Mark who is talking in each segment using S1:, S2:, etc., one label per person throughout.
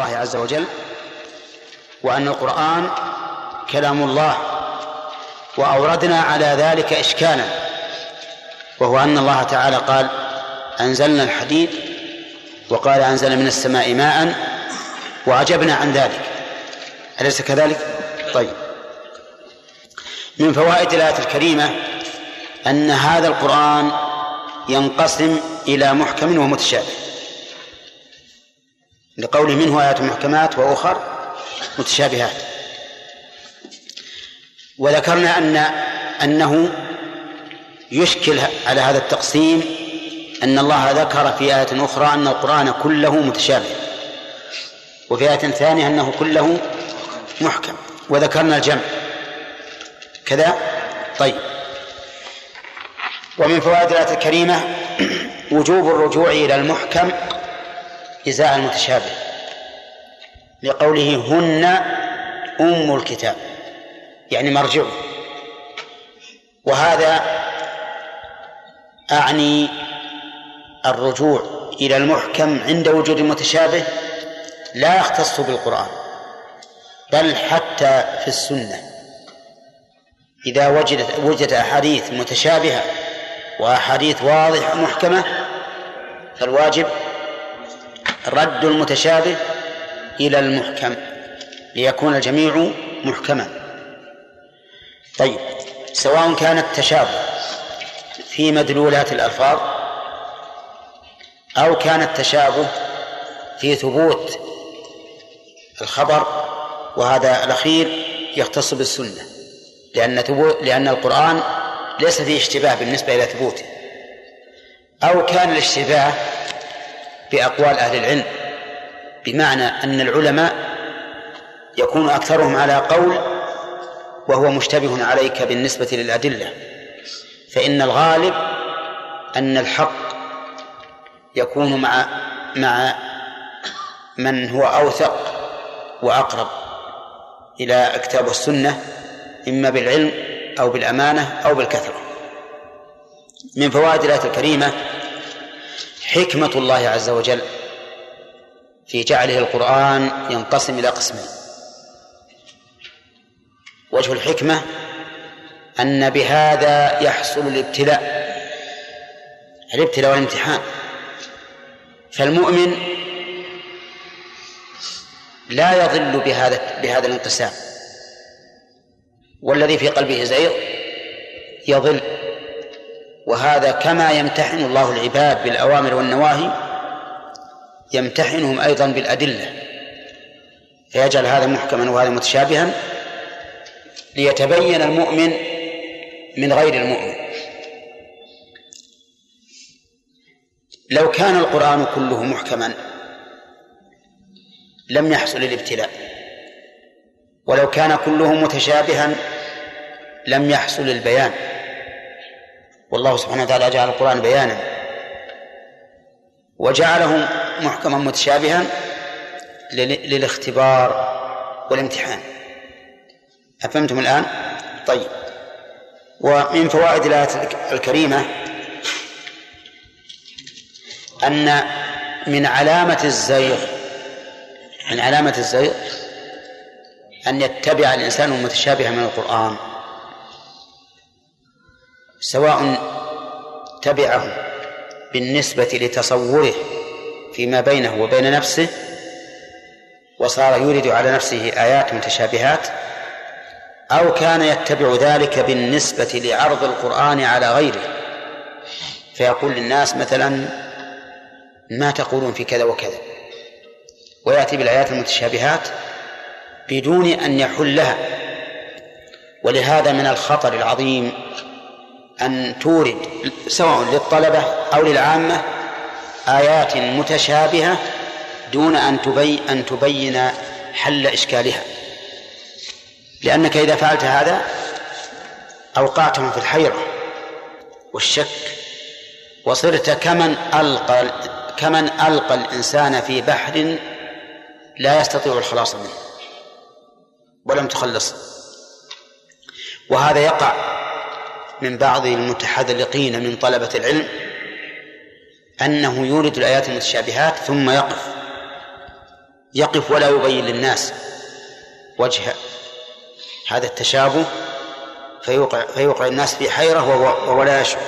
S1: الله عز وجل وأن القرآن كلام الله وأوردنا على ذلك إشكالا وهو أن الله تعالى قال أنزلنا الحديد وقال أنزل من السماء ماء وعجبنا عن ذلك. أليس كذلك؟ طيب. من فوائد الآية الكريمة أن هذا القرآن ينقسم إلى محكم ومتشابه. لقوله منه آيات محكمات وأخر متشابهات. وذكرنا أن أنه يشكل على هذا التقسيم أن الله ذكر في آية أخرى أن القرآن كله متشابه وفي آية ثانية أنه كله محكم. وذكرنا الجمع. كذا؟ طيب. ومن فوائد الآية الكريمة وجوب الرجوع إلى المحكم إزاء المتشابه. لقوله هن أم الكتاب يعني مرجعه وهذا أعني الرجوع إلى المحكم عند وجود المتشابه لا يختص بالقرآن بل حتى في السنة. إذا وجدت وجد أحاديث متشابهة وأحاديث واضحة محكمة فالواجب رد المتشابه إلى المحكم ليكون الجميع محكما. طيب سواء كان التشابه في مدلولات الألفاظ أو كان التشابه في ثبوت الخبر وهذا الأخير يختص بالسنة لأن لأن القرآن ليس فيه اشتباه بالنسبة إلى ثبوته. أو كان الاشتباه بأقوال أهل العلم بمعنى أن العلماء يكون أكثرهم على قول وهو مشتبه عليك بالنسبة للأدلة. فإن الغالب أن الحق يكون مع مع من هو أوثق وأقرب إلى كتاب السنة إما بالعلم أو بالأمانة أو بالكثرة. من فوائد الآية الكريمة حكمة الله عز وجل في جعله القرآن ينقسم إلى قسمين. وجه الحكمة أن بهذا يحصل الابتلاء. الابتلاء والامتحان. فالمؤمن لا يضل بهذا بهذا الانقسام. والذي في قلبه زيغ يضل. وهذا كما يمتحن الله العباد بالأوامر والنواهي يمتحنهم أيضا بالأدلة. فيجعل هذا محكما وهذا متشابها ليتبين المؤمن من غير المؤمن. لو كان القرآن كله محكما لم يحصل الابتلاء. ولو كان كله متشابها لم يحصل البيان. والله سبحانه وتعالى جعل القرآن بيانا وجعله محكما متشابها للاختبار والامتحان. أفهمتم الآن؟ طيب. ومن فوائد الآية الكريمة أن من علامة الزيغ من علامة الزيغ أن يتبع الإنسان المتشابه من القرآن. سواء تبعه بالنسبة لتصوره فيما بينه وبين نفسه وصار يورد على نفسه آيات متشابهات أو كان يتبع ذلك بالنسبة لعرض القرآن على غيره. فيقول للناس مثلا ما تقولون في كذا وكذا؟ ويأتي بالآيات المتشابهات بدون أن يحلها. ولهذا من الخطر العظيم أن تورد سواء للطلبة أو للعامة آيات متشابهة دون أن تبين أن تبين حل إشكالها. لأنك إذا فعلت هذا أوقعتهم في الحيرة والشك وصرت كمن ألقى كمن ألقى الإنسان في بحر لا يستطيع الخلاص منه ولم تخلص. وهذا يقع من بعض المتحذلقين من طلبة العلم أنه يورد الآيات المتشابهات ثم يقف. يقف ولا يبين للناس وجه هذا التشابه فيوقع, فيوقع الناس في حيرة وهو لا يشعر.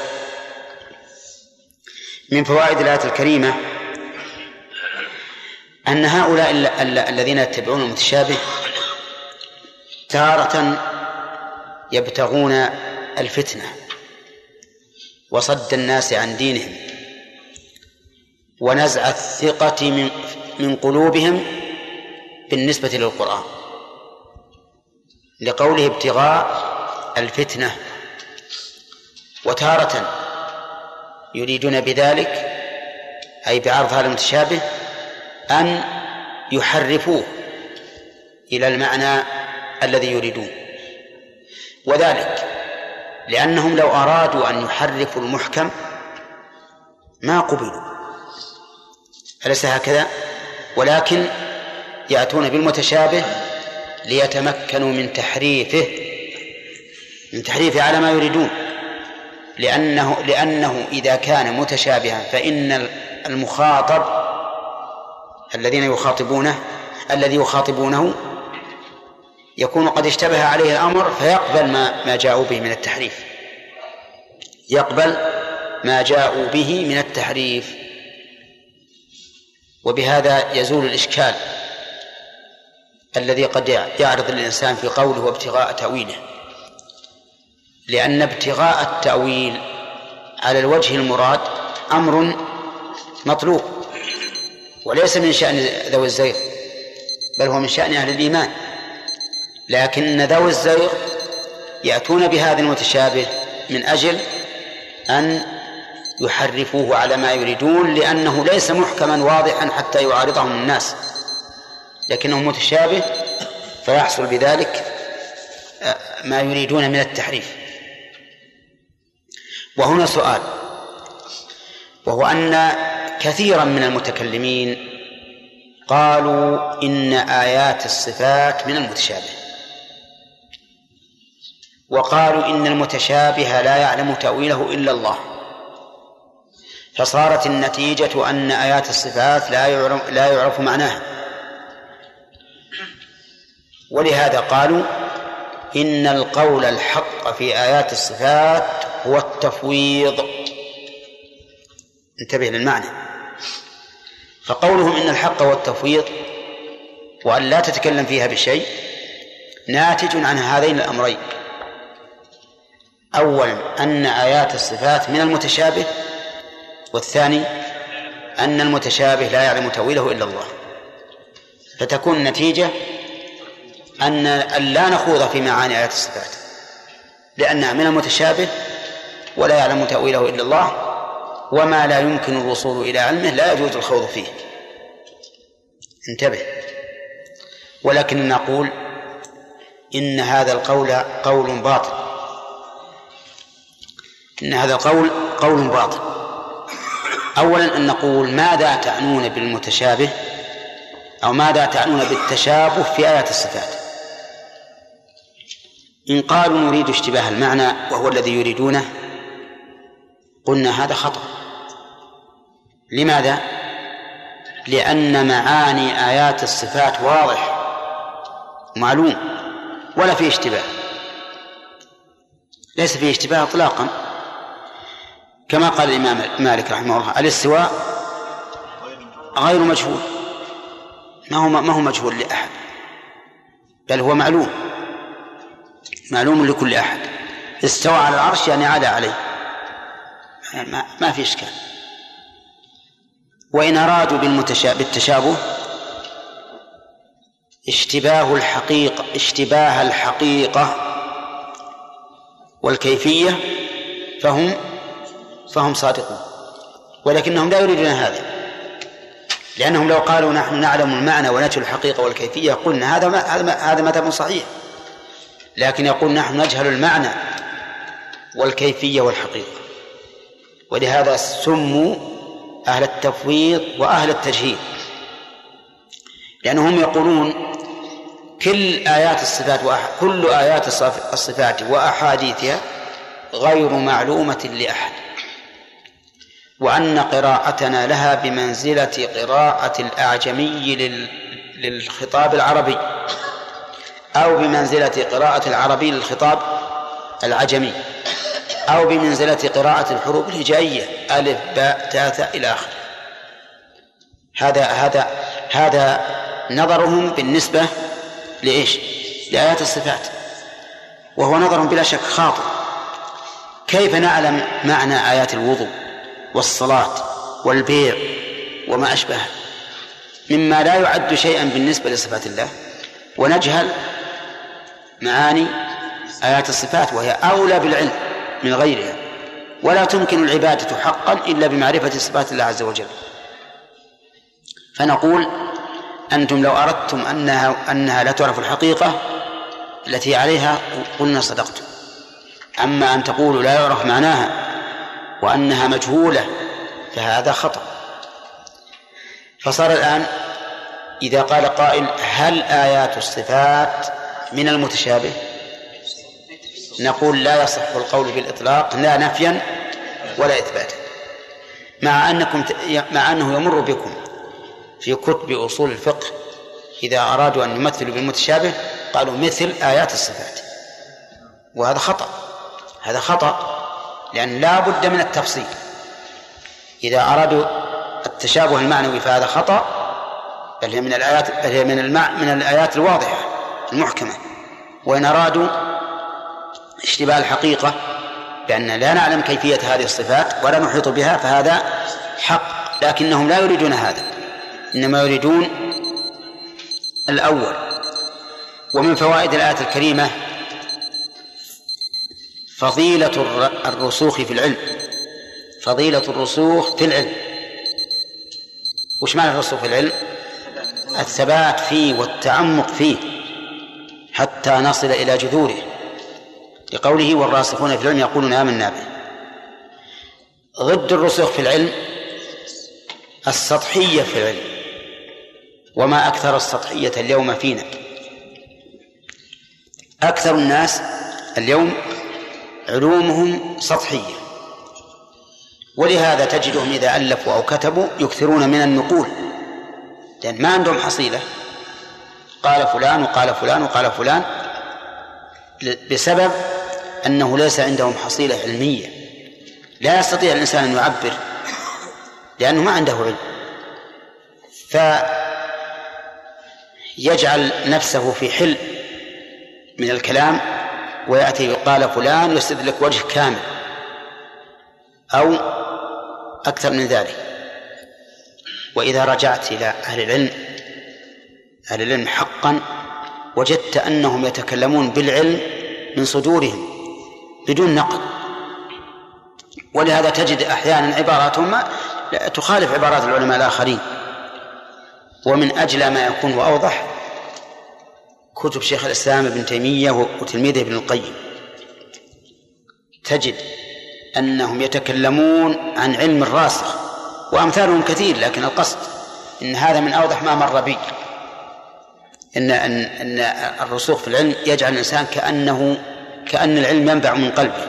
S1: من فوائد الآية الكريمة أن هؤلاء الذين يتبعون المتشابه تارة يبتغون الفتنة وصد الناس عن دينهم ونزع الثقة من من قلوبهم بالنسبة للقرآن لقوله ابتغاء الفتنة وتارة يريدون بذلك أي بعرض هذا المتشابه أن يحرفوه إلى المعنى الذي يريدون. وذلك لأنهم لو أرادوا أن يحرفوا المحكم ما قبلوا أليس هكذا؟ ولكن يأتون بالمتشابه ليتمكنوا من تحريفه من تحريفه على ما يريدون لأنه لأنه إذا كان متشابها فإن المخاطب الذين يخاطبونه الذي يخاطبونه يكون قد اشتبه عليه الأمر فيقبل ما ما جاءوا به من التحريف. يقبل ما جاءوا به من التحريف. وبهذا يزول الإشكال الذي قد يعرض الإنسان في قوله وابتغاء تأويله. لأن ابتغاء التأويل على الوجه المراد أمر مطلوب وليس من شأن ذوي الزيغ بل هو من شأن أهل الإيمان. لكن ذوي الزيغ يأتون بهذا المتشابه من أجل أن يحرفوه على ما يريدون لأنه ليس محكما واضحا حتى يعارضهم الناس. لكنه متشابه فيحصل بذلك آه، ما يريدون من التحريف. وهنا سؤال وهو أن كثيرا من المتكلمين قالوا إن آيات الصفات من المتشابه. وقالوا إن المتشابه لا يعلم تأويله إلا الله. فصارت النتيجة أن آيات الصفات لا يعرف, لا يعرف معناها. ولهذا قالوا إن القول الحق في آيات الصفات هو التفويض. انتبه للمعنى. فقولهم إن الحق هو التفويض وأن لا تتكلم فيها بشيء ناتج عن هذين الأمرين. أولا أن آيات الصفات من المتشابه والثاني أن المتشابه لا يعلم تأويله إلا الله. فتكون النتيجة أن لا نخوض في معاني آيات الصفات لأنها من المتشابه ولا يعلم تأويله إلا الله وما لا يمكن الوصول إلى علمه لا يجوز الخوض فيه. انتبه. ولكن نقول إن هذا القول قول باطل. إن هذا القول قول باطل. أولا أن نقول ماذا تعنون بالمتشابه أو ماذا تعنون بالتشابه في آيات الصفات؟ إن قالوا نريد اشتباه المعنى وهو الذي يريدونه قلنا هذا خطأ. لماذا؟ لأن معاني آيات الصفات واضح معلوم ولا فيه اشتباه. ليس فيه اشتباه إطلاقا. كما قال الإمام مالك رحمه الله الاستواء غير مجهول. ما هو ما هو مجهول لأحد بل هو معلوم معلوم لكل أحد. استوى على العرش يعني عاد عليه. ما, ما في إشكال. وإن أرادوا بالتشابه اشتباه الحقيقة اشتباه الحقيقة والكيفية فهم فهم صادقون. ولكنهم لا يريدون هذا. لأنهم لو قالوا نحن نعلم المعنى ونجهل الحقيقة والكيفية قلنا هذا هذا هذا مذهب صحيح. لكن يقول نحن نجهل المعنى والكيفية والحقيقة. ولهذا سموا أهل التفويض وأهل التجهيل. لأنهم يقولون كل آيات الصفات وأح... كل آيات الصفات وأحاديثها غير معلومة لأحد. وأن قراءتنا لها بمنزلة قراءة الأعجمي لل... للخطاب العربي أو بمنزلة قراءة العربي للخطاب العجمي أو بمنزلة قراءة الحروف الهجائية ألف باء تاء إلى آخره. هذا هذا هذا نظرهم بالنسبة لإيش؟ لآيات الصفات. وهو نظر بلا شك خاطئ. كيف نعلم معنى آيات الوضوء؟ والصلاة والبيع وما أشبهه مما لا يعد شيئا بالنسبة لصفات الله ونجهل معاني آيات الصفات وهي أولى بالعلم من غيرها. ولا تمكن العبادة حقا إلا بمعرفة صفات الله عز وجل. فنقول أنتم لو أردتم أنها أنها لا تعرف الحقيقة التي عليها قلنا صدقتم. أما أن تقولوا لا يعرف معناها وأنها مجهولة فهذا خطأ. فصار الآن إذا قال قائل هل آيات الصفات من المتشابه؟ نقول لا يصح القول بالإطلاق لا نفيا ولا إثباتا. مع أنكم مع أنه يمر بكم في كتب أصول الفقه إذا أرادوا أن يمثلوا بالمتشابه قالوا مثل آيات الصفات. وهذا خطأ هذا خطأ. لأن لا بد من التفصيل. إذا أرادوا التشابه المعنوي فهذا خطأ بل هي من الآيات بل هي من المع من الآيات الواضحة المحكمة. وإن أرادوا اشتباه الحقيقة بأن لا نعلم كيفية هذه الصفات ولا نحيط بها فهذا حق لكنهم لا يريدون هذا. إنما يريدون الأول. ومن فوائد الآية الكريمة فضيلة الرسوخ في العلم. فضيلة الرسوخ في العلم. وش معنى الرسوخ في العلم؟ الثبات فيه والتعمق فيه حتى نصل إلى جذوره. لقوله والراسخون في العلم يقولون آمنا به. ضد الرسوخ في العلم السطحية في العلم. وما أكثر السطحية اليوم فينا. أكثر الناس اليوم علومهم سطحية. ولهذا تجدهم إذا ألفوا أو كتبوا يكثرون من النقول. لأن ما عندهم حصيلة. قال فلان وقال فلان وقال فلان. بسبب أنه ليس عندهم حصيلة علمية. لا يستطيع الإنسان أن يعبر لأنه ما عنده علم. فيجعل نفسه في حل من الكلام ويأتي يقال فلان يسد لك وجه كامل أو أكثر من ذلك. وإذا رجعت إلى أهل العلم أهل العلم حقا وجدت أنهم يتكلمون بالعلم من صدورهم بدون نقد. ولهذا تجد أحيانا عباراتهم تخالف عبارات العلماء الآخرين. ومن أجل ما يكون وأوضح كتب شيخ الإسلام ابن تيمية وتلميذه ابن القيم. تجد أنهم يتكلمون عن علم الراسخ وأمثالهم كثير لكن القصد إن هذا من أوضح ما مر بي. إن أن أن الرسوخ في العلم يجعل الإنسان كأنه كأن العلم ينبع من قلبه.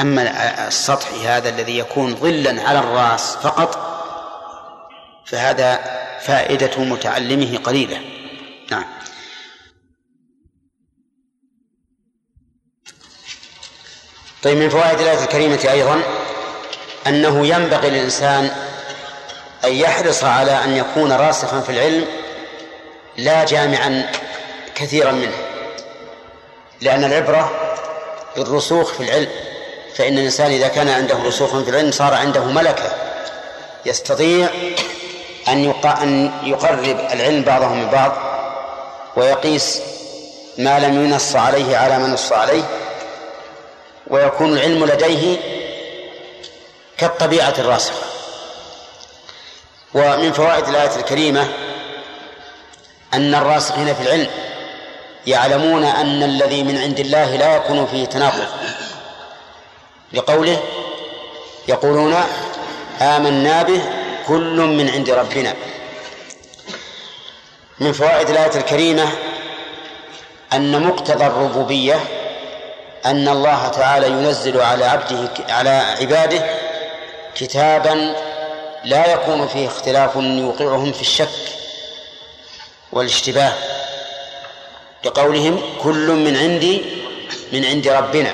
S1: أما السطحي هذا الذي يكون ظلا على الرأس فقط فهذا فائدة متعلمه قليلة. نعم. طيب من فوائد الآية الكريمة أيضا أنه ينبغي للإنسان أن يحرص على أن يكون راسخا في العلم لا جامعا كثيرا منه لأن العبرة بالرسوخ في العلم فإن الإنسان إذا كان عنده رسوخ في العلم صار عنده ملكة يستطيع أن أن يقرب العلم بعضه من بعض ويقيس ما لم ينص عليه على ما نص عليه ويكون العلم لديه كالطبيعة الراسخة. ومن فوائد الآية الكريمة أن الراسخين في العلم يعلمون أن الذي من عند الله لا يكون فيه تناقض. لقوله يقولون آمنا به كل من عند ربنا. من فوائد الآية الكريمة أن مقتضى الربوبية أن الله تعالى ينزل على عبده على عباده كتابا لا يكون فيه اختلاف يوقعهم في الشك والاشتباه. بقولهم كل من عندي من عند ربنا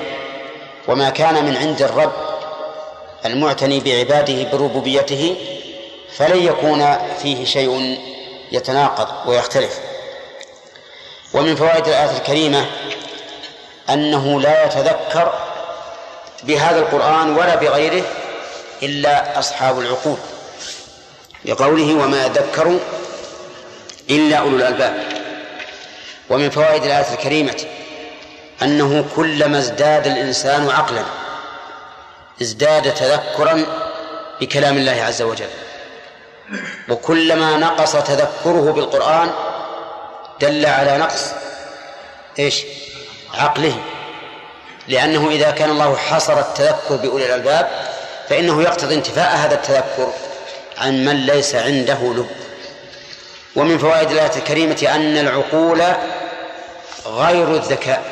S1: وما كان من عند الرب المعتني بعباده بربوبيته فلن يكون فيه شيء يتناقض ويختلف. ومن فوائد الآية الكريمة أنه لا يتذكر بهذا القرآن ولا بغيره إلا أصحاب العقول لقوله وما يذكر إلا أولو الألباب. ومن فوائد الآية الكريمة أنه كلما ازداد الإنسان عقلا ازداد تذكرا بكلام الله عز وجل. وكلما نقص تذكره بالقرآن دل على نقص إيش؟ عقله. لأنه إذا كان الله حصر التذكر بأولي الألباب فإنه يقتضي انتفاء هذا التذكر عن من ليس عنده لب. ومن فوائد الآية الكريمة أن العقول غير الذكاء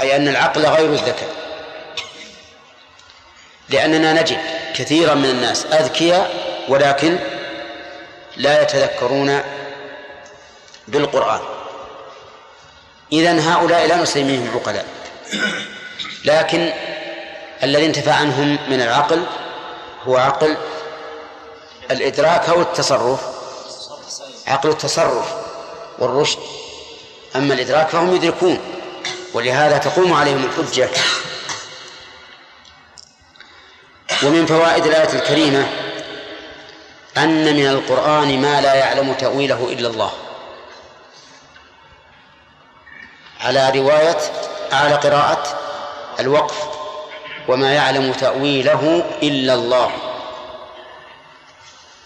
S1: أي أن العقل غير الذكاء. لأننا نجد كثيرا من الناس أذكياء ولكن لا يتذكرون بالقرآن. إذن هؤلاء لا نسميهم عقلاء لكن الذي انتفى عنهم من العقل هو عقل الإدراك أو التصرف عقل التصرف والرشد. أما الإدراك فهم يدركون ولهذا تقوم عليهم الحجة. ومن فوائد الآية الكريمة أن من القرآن ما لا يعلم تأويله إلا الله. على رواية على قراءة الوقف وما يعلم تأويله إلا الله.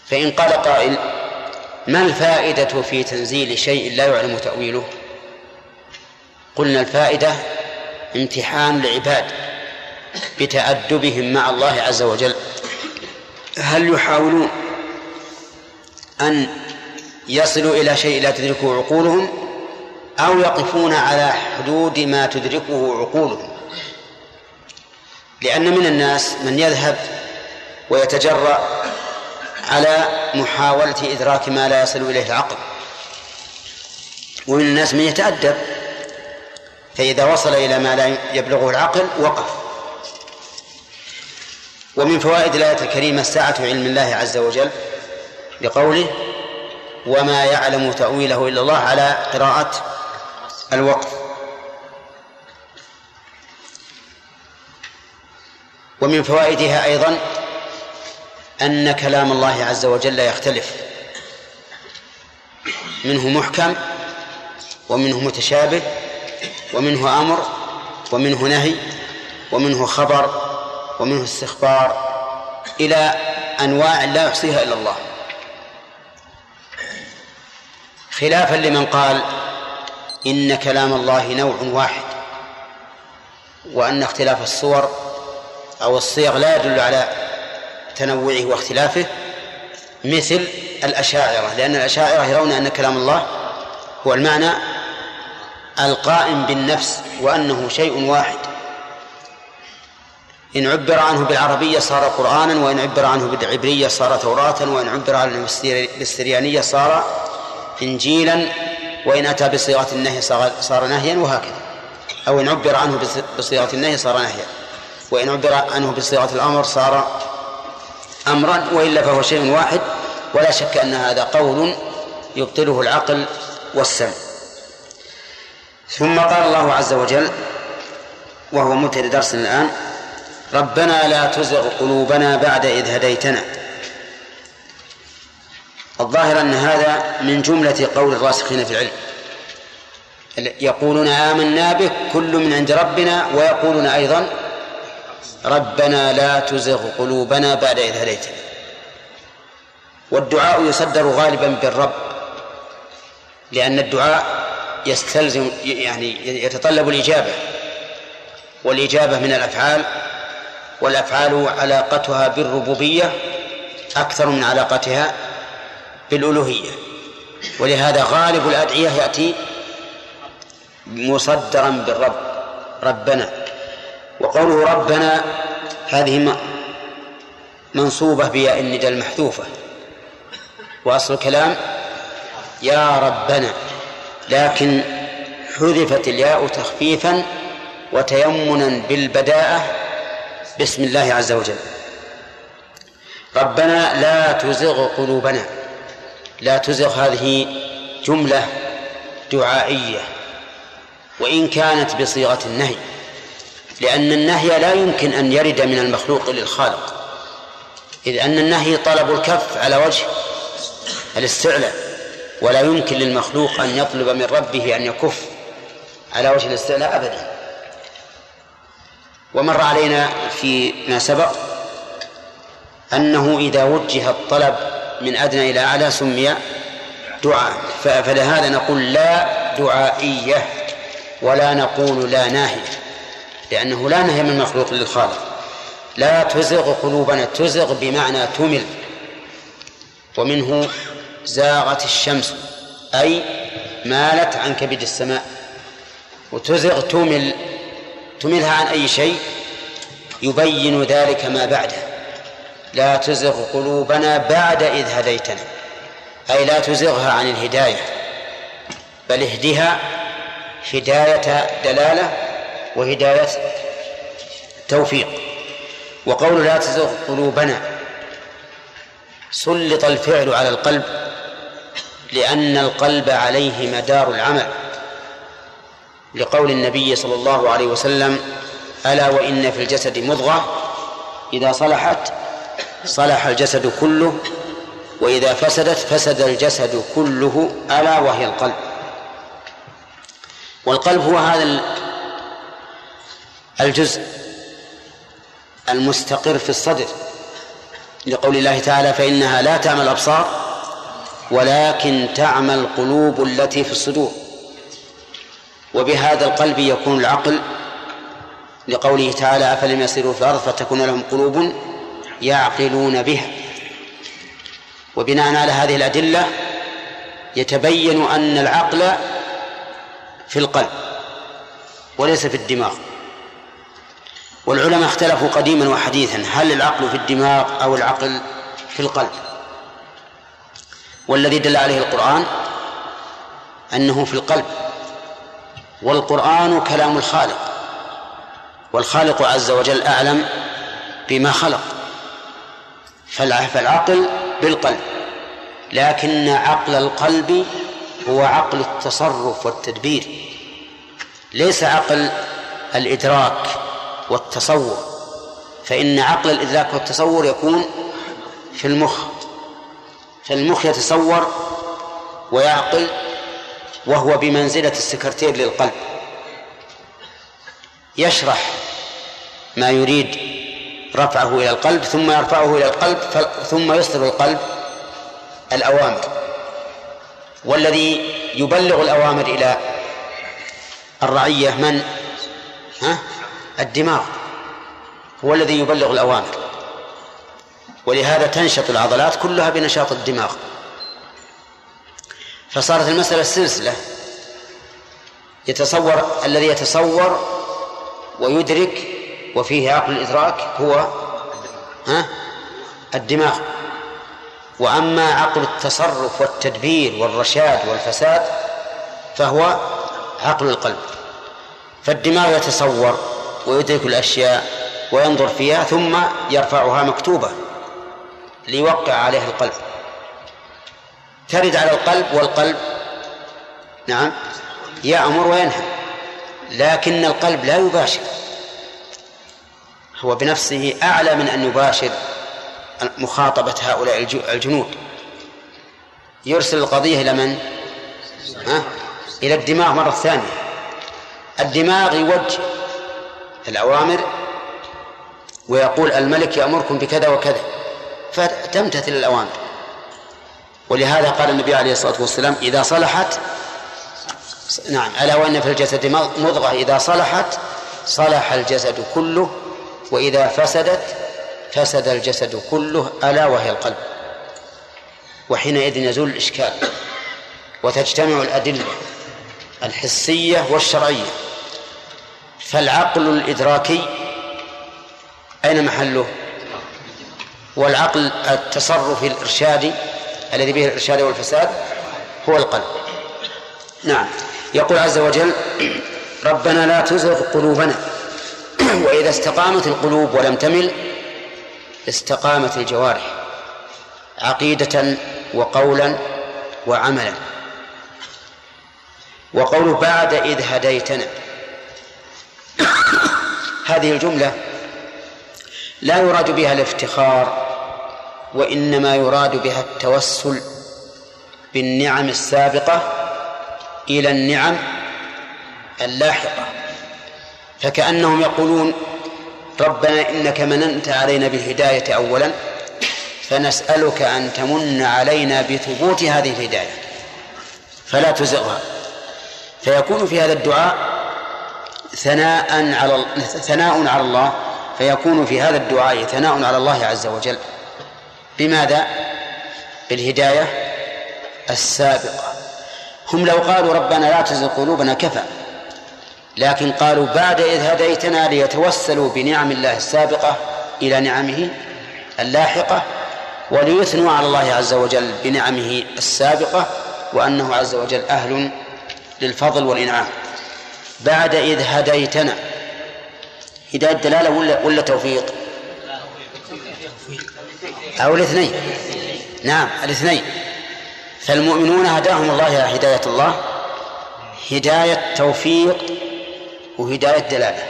S1: فإن قال قائل ما الفائدة في تنزيل شيء لا يعلم تأويله؟ قلنا الفائدة امتحان العباد بتأدبهم مع الله عز وجل. هل يحاولون؟ أن يصلوا إلى شيء لا تدركه عقولهم أو يقفون على حدود ما تدركه عقولهم. لأن من الناس من يذهب ويتجرأ على محاولة إدراك ما لا يصل إليه العقل. ومن الناس من يتأدب فإذا وصل إلى ما لا يبلغه العقل وقف. ومن فوائد الآية الكريمة سعة علم الله عز وجل بقوله وما يعلم تأويله إلا الله على قراءة الوقف. ومن فوائدها أيضا أن كلام الله عز وجل يختلف. منه محكم ومنه متشابه ومنه أمر ومنه نهي ومنه خبر ومنه استخبار إلى أنواع لا يحصيها إلا الله. خلافا لمن قال إن كلام الله نوع واحد وأن اختلاف الصور أو الصيغ لا يدل على تنوعه واختلافه مثل الأشاعرة لأن الأشاعرة يرون أن كلام الله هو المعنى القائم بالنفس وأنه شيء واحد. إن عبر عنه بالعربية صار قرآنا وإن عبر عنه بالعبرية صار توراة وإن عبر عنه بالسريانية صار إنجيلا وإن أتى بصيغة النهي صار نهيا وهكذا. أو إن عبر عنه بصيغة النهي صار نهيا. وإن عبر عنه بصيغة الأمر صار أمرا وإلا فهو شيء واحد. ولا شك أن هذا قول يبطله العقل والسمع. ثم قال الله عز وجل وهو مبتدأ درسنا الآن ربنا لا تزغ قلوبنا بعد إذ هديتنا. الظاهر أن هذا من جملة قول الراسخين في العلم. يقولون آمنا به كل من عند ربنا ويقولون أيضا ربنا لا تزغ قلوبنا بعد إذ هديتنا. والدعاء يصدر غالبا بالرب لأن الدعاء يستلزم يعني يتطلب الإجابة والإجابة من الأفعال والأفعال علاقتها بالربوبية أكثر من علاقتها بالألوهية. ولهذا غالب الأدعية يأتي مصدرا بالرب ربنا. وقوله ربنا هذه منصوبة بياء الندى المحذوفة. وأصل الكلام يا ربنا لكن حذفت الياء تخفيفا وتيمنا بالبداءة بسم الله عز وجل. ربنا لا تزغ قلوبنا. لا تزغ هذه جملة دعائية وإن كانت بصيغة النهي لأن النهي لا يمكن أن يرد من المخلوق للخالق إذ أن النهي طلب الكف على وجه الاستعلاء ولا يمكن للمخلوق أن يطلب من ربه أن يكف على وجه الاستعلاء أبدا. ومر علينا فيما سبق أنه إذا وجه الطلب من أدنى إلى أعلى سمي دعاء. فلهذا نقول لا دعائية ولا نقول لا ناهية لأنه لا نهي من المخلوق للخالق. لا تزغ قلوبنا تزغ بمعنى تمل. ومنه زاغت الشمس أي مالت عن كبد السماء. وتزغ تمل تملها عن أي شيء يبين ذلك ما بعده. لا تزغ قلوبنا بعد إذ هديتنا أي لا تزغها عن الهداية بل اهدها هداية دلالة وهداية توفيق. وقول لا تزغ قلوبنا سلط الفعل على القلب لأن القلب عليه مدار العمل. لقول النبي صلى الله عليه وسلم ألا وإن في الجسد مضغة إذا صلحت صلح الجسد كله وإذا فسدت فسد الجسد كله ألا وهي القلب. والقلب هو هذا الجزء المستقر في الصدر. لقول الله تعالى فإنها لا تعمى الأبصار ولكن تعمى القلوب التي في الصدور. وبهذا القلب يكون العقل. لقوله تعالى أفلم يسيروا في الأرض فتكون لهم قلوب؟ يعقلون بها. وبناء على هذه الأدلة يتبين أن العقل في القلب وليس في الدماغ. والعلماء اختلفوا قديما وحديثا هل العقل في الدماغ أو العقل في القلب؟ والذي دل عليه القرآن أنه في القلب. والقرآن كلام الخالق والخالق عز وجل أعلم بما خلق. فالعقل بالقلب. لكن عقل القلب هو عقل التصرف والتدبير. ليس عقل الإدراك والتصور. فإن عقل الإدراك والتصور يكون في المخ. فالمخ يتصور ويعقل وهو بمنزلة السكرتير للقلب. يشرح ما يريد رفعه إلى القلب ثم يرفعه إلى القلب ثم يصدر القلب الأوامر. والذي يبلغ الأوامر إلى الرعية من؟ ها؟ الدماغ. هو الذي يبلغ الأوامر. ولهذا تنشط العضلات كلها بنشاط الدماغ. فصارت المسألة سلسلة. يتصور الذي يتصور ويدرك وفيه عقل الإدراك هو ها؟ الدماغ. وأما عقل التصرف والتدبير والرشاد والفساد فهو عقل القلب. فالدماغ يتصور ويدرك الأشياء وينظر فيها ثم يرفعها مكتوبة ليوقع عليها القلب. ترد على القلب والقلب نعم يأمر وينهى لكن القلب لا يباشر. هو بنفسه أعلى من أن يباشر مخاطبة هؤلاء الجنود يرسل القضية إلى من؟ ها؟ إلى الدماغ مرة ثانية الدماغ يوجه الأوامر ويقول الملك يأمركم بكذا وكذا فتمتثل الأوامر ولهذا قال النبي عليه الصلاة والسلام إذا صلحت نعم ألا وإن في الجسد مضغة إذا صلحت صلح الجسد كله وإذا فسدت فسد الجسد كله ألا وهي القلب. وحينئذ يزول الإشكال وتجتمع الأدلة الحسية والشرعية. فالعقل الإدراكي أين محله؟ والعقل التصرفي الإرشادي الذي به الإرشاد والفساد هو القلب. نعم. يقول عز وجل ربنا لا تزغ قلوبنا وإذا استقامت القلوب ولم تمل استقامت الجوارح عقيدة وقولا وعملا. وقول بعد إذ هديتنا. هذه الجملة لا يراد بها الافتخار وإنما يراد بها التوسل بالنعم السابقة إلى النعم اللاحقة. فكأنهم يقولون ربنا إنك مننت علينا بالهداية أولا فنسألك أن تمن علينا بثبوت هذه الهداية. فلا تزغها فيكون في هذا الدعاء ثناء على ثناء على الله فيكون في هذا الدعاء ثناء على الله عز وجل. بماذا؟ بالهداية السابقة. هم لو قالوا ربنا لا تزغ قلوبنا كفى. لكن قالوا بعد إذ هديتنا ليتوسلوا بنعم الله السابقة إلى نعمه اللاحقة وليثنوا على الله عز وجل بنعمه السابقة وأنه عز وجل أهل للفضل والإنعام. بعد إذ هديتنا. هداية دلالة ولا ولا توفيق؟ أو الاثنين. نعم الاثنين. فالمؤمنون هداهم الله إلى هداية الله. هداية توفيق وهداية دلالة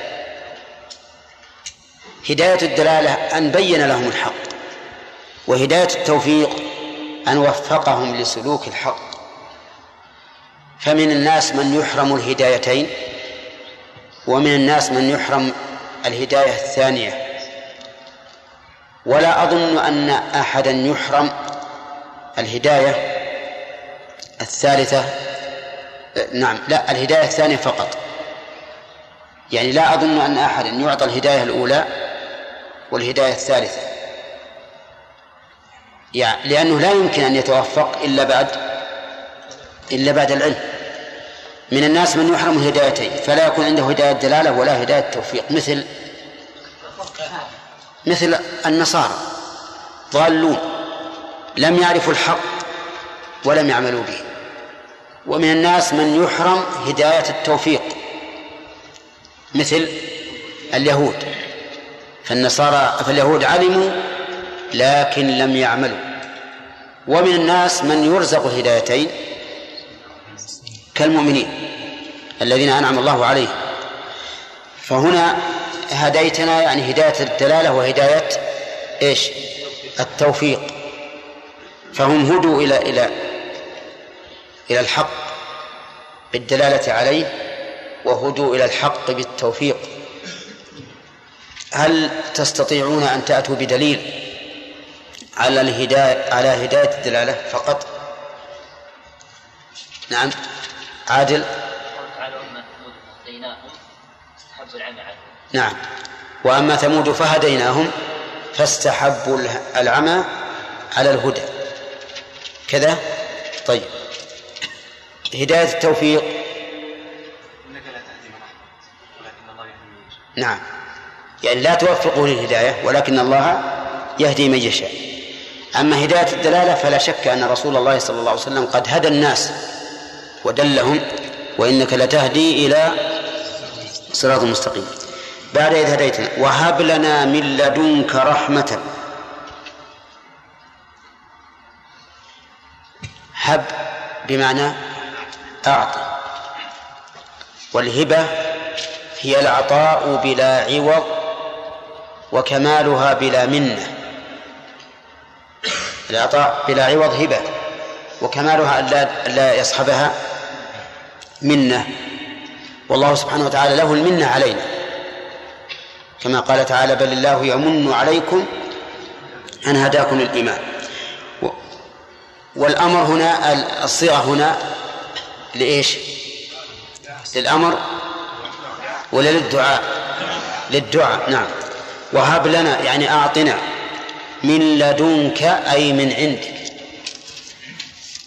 S1: هداية الدلالة أن بين لهم الحق وهداية التوفيق أن وفقهم لسلوك الحق. فمن الناس من يحرم الهدايتين ومن الناس من يحرم الهداية الثانية. ولا أظن أن أحدا يحرم الهداية الثالثة نعم لا الهداية الثانية فقط. يعني لا أظن أن أحدا يعطى الهداية الأولى والهداية الثالثة. يعني لأنه لا يمكن أن يتوفق إلا بعد إلا بعد العلم. من الناس من يحرم الهدايتين فلا يكون عنده هداية دلالة ولا هداية توفيق مثل مثل النصارى. ضالون لم يعرفوا الحق ولم يعملوا به. ومن الناس من يحرم هداية التوفيق. مثل اليهود. فالنصارى فاليهود علموا لكن لم يعملوا. ومن الناس من يرزق الهدايتين كالمؤمنين الذين أنعم الله عليهم. فهنا هديتنا يعني هداية الدلالة وهداية إيش؟ التوفيق. فهم هدوا إلى إلى إلى الحق بالدلالة عليه وهدوا إلى الحق بالتوفيق. هل تستطيعون أن تأتوا بدليل على الهداية على هداية الدلالة فقط؟ نعم. عادل؟ نعم. وأما ثمود فهديناهم فاستحبوا العمى على الهدى. كذا؟ طيب. هداية التوفيق نعم. يعني لا توفقه للهداية ولكن الله يهدي من يشاء. أما هداية الدلالة فلا شك أن رسول الله صلى الله عليه وسلم قد هدى الناس ودلهم وإنك لتهدي إلى صراط مستقيم. بعد إذ هديتنا وهب لنا من لدنك رحمة. هب بمعنى أعطي والهبة هي العطاء بلا عوض وكمالها بلا منة. العطاء بلا عوض هبة وكمالها ألا لا يصحبها منة. والله سبحانه وتعالى له المنة علينا. كما قال تعالى بل الله يمن عليكم أن هداكم للإيمان. والأمر هنا الصيغة هنا لإيش؟ للأمر ولا للدعاء؟ للدعاء نعم. وهب لنا يعني أعطنا من لدنك أي من عندك.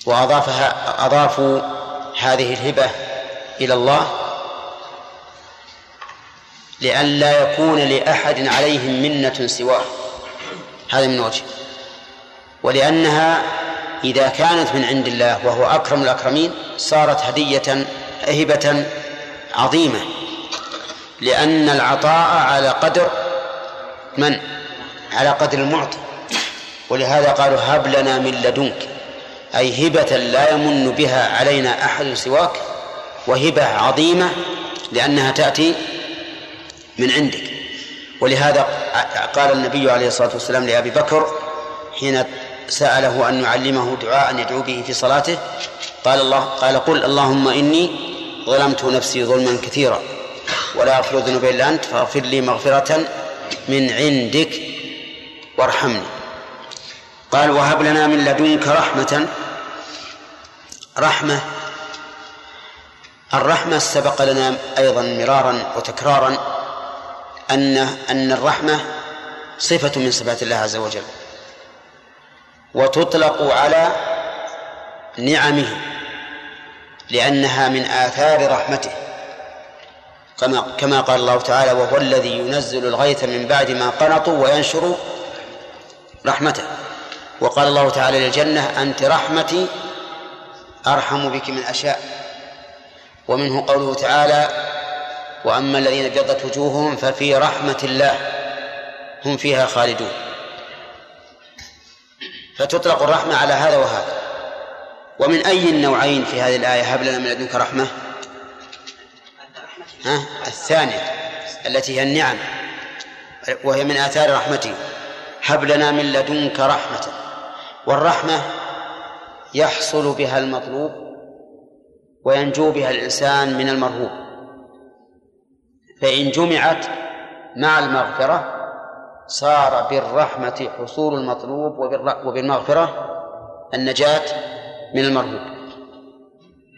S1: وأضافها أضافوا هذه الهبة إلى الله لئلا يكون لأحد عليهم منة سواه. هذا من وجه. ولأنها إذا كانت من عند الله وهو أكرم الأكرمين صارت هدية هبة عظيمة. لأن العطاء على قدر من؟ على قدر المعطي. ولهذا قالوا هب لنا من لدنك. أي هبة لا يمن بها علينا أحد سواك وهبة عظيمة لأنها تأتي من عندك. ولهذا قال النبي عليه الصلاة والسلام لأبي بكر حين سأله أن يعلمه دعاء يدعو به في صلاته قال الله قال قل اللهم إني ظلمت نفسي ظلما كثيرا. ولا أغفر الذنوب إلا أنت فاغفر لي مغفرة من عندك وارحمني. قال وهب لنا من لدنك رحمة رحمة الرحمة سبق لنا أيضا مرارا وتكرارا أن أن الرحمة صفة من صفات الله عز وجل وتطلق على نعمه لأنها من آثار رحمته. كما كما قال الله تعالى وهو الذي ينزل الغيث من بعد ما قنطوا وينشر رحمته. وقال الله تعالى للجنة أنت رحمتي أرحم بك من أشاء. ومنه قوله تعالى وأما الذين ابيضت وجوههم ففي رحمة الله هم فيها خالدون. فتطلق الرحمة على هذا وهذا. ومن أي النوعين في هذه الآية؟ هب لنا من لدنك رحمة. ها؟ الثانية التي هي النعم وهي من آثار رحمته. هب لنا من لدنك رحمة والرحمة يحصل بها المطلوب وينجو بها الإنسان من المرهوب. فإن جمعت مع المغفرة صار بالرحمة حصول المطلوب وبالمغفرة النجاة من المرهوب.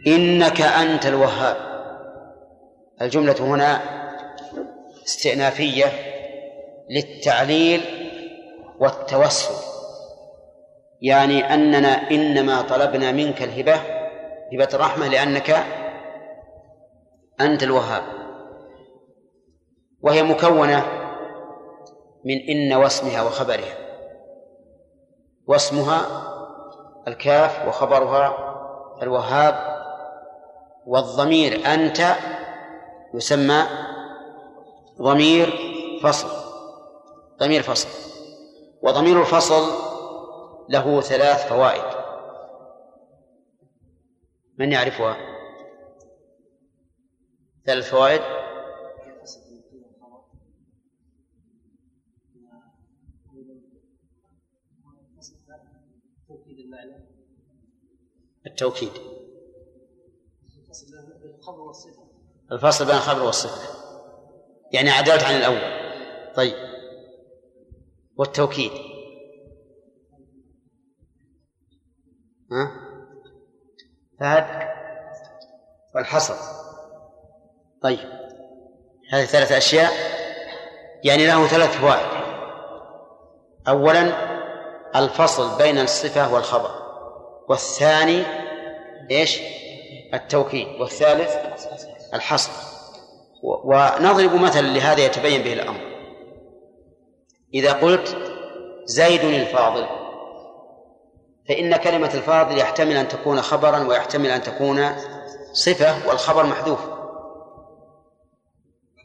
S1: إنك أنت الوهاب. الجملة هنا استئنافية للتعليل والتوسل. يعني أننا إنما طلبنا منك الهبة هبة الرحمة لأنك أنت الوهاب. وهي مكونة من إن واسمها وخبرها. واسمها الكاف وخبرها الوهاب والضمير. أنت يسمى ضمير فصل ضمير فصل. وضمير الفصل له ثلاث فوائد. من يعرفها؟ ثلاث فوائد. التوكيد. الفصل بين الخبر والصفة. يعني عدلت عن الأول. طيب. والتوكيد. ها؟ فهد. والحصر. طيب. هذه ثلاث أشياء. يعني له ثلاث فوائد. أولا الفصل بين الصفة والخبر. والثاني إيش؟ التوكيد. والثالث الحصر. ونضرب مثلا لهذا يتبين به الأمر. إذا قلت زيد الفاضل فإن كلمة الفاضل يحتمل أن تكون خبرا ويحتمل أن تكون صفة والخبر محذوف.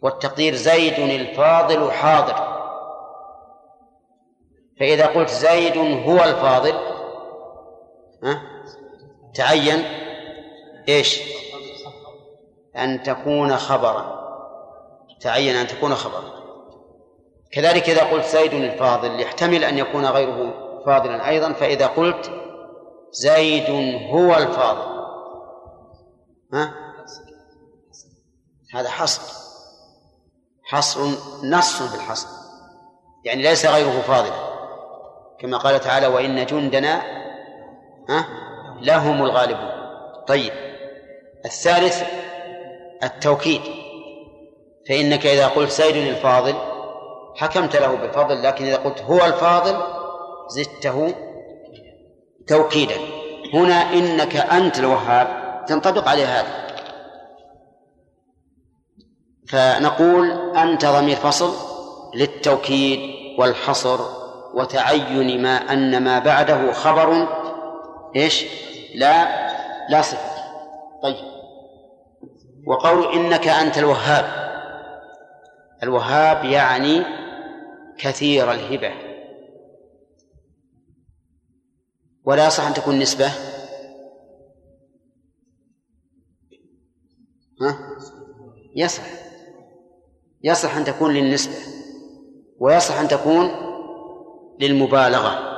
S1: والتقدير زيد الفاضل حاضر. فإذا قلت زيد هو الفاضل ها تعين إيش؟ أن تكون خبرا. تعين أن تكون خبرا. كذلك إذا قلت زيد الفاضل يحتمل أن يكون غيره فاضلا أيضا. فإذا قلت زيد هو الفاضل. ها؟ هذا حصر. حصر نص في الحصر. يعني ليس غيره فاضلا. كما قال تعالى وإن جندنا ها؟ لهم الغالبون. طيب. الثالث التوكيد. فإنك إذا قلت زيد الفاضل حكمت له بالفضل لكن إذا قلت هو الفاضل زدته توكيدا. هنا إنك أنت الوهاب تنطبق عليه هذا. فنقول أنت ضمير فصل للتوكيد والحصر وتعين ما أن ما بعده خبر. إيش؟ لا لا صفة. طيب. وقول إنك أنت الوهاب. الوهاب يعني كثير الهبة. ولا يصح أن تكون نسبة. ها؟ يصح. يصح أن تكون للنسبة. ويصح أن تكون للمبالغة.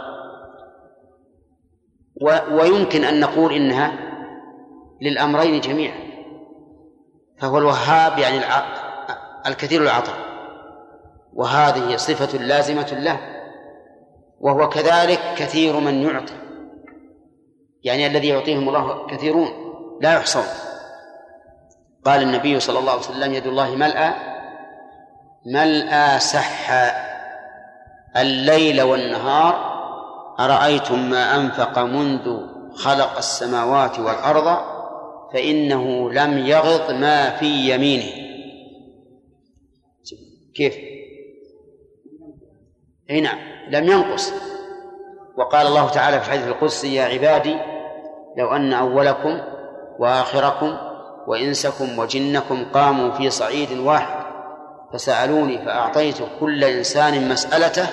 S1: ويمكن أن نقول إنها للأمرين جميعا. فهو الوهاب يعني الكثير العطاء. وهذه صفة لازمة له. وهو كذلك كثير من يعطي. يعني الذي يعطيهم الله كثيرون لا يحصون. قال النبي صلى الله عليه وسلم يد الله ملأى ملأى سح. الليل والنهار أرأيتم ما أنفق منذ خلق السماوات والأرض فإنه لم يغض ما في يمينه كيف؟ أي نعم لم ينقص وقال الله تعالى في الحديث القدسي يا عبادي لو أن أولكم وآخركم وإنسكم وجنكم قاموا في صعيد واحد فسألوني فأعطيت كل إنسان مسألته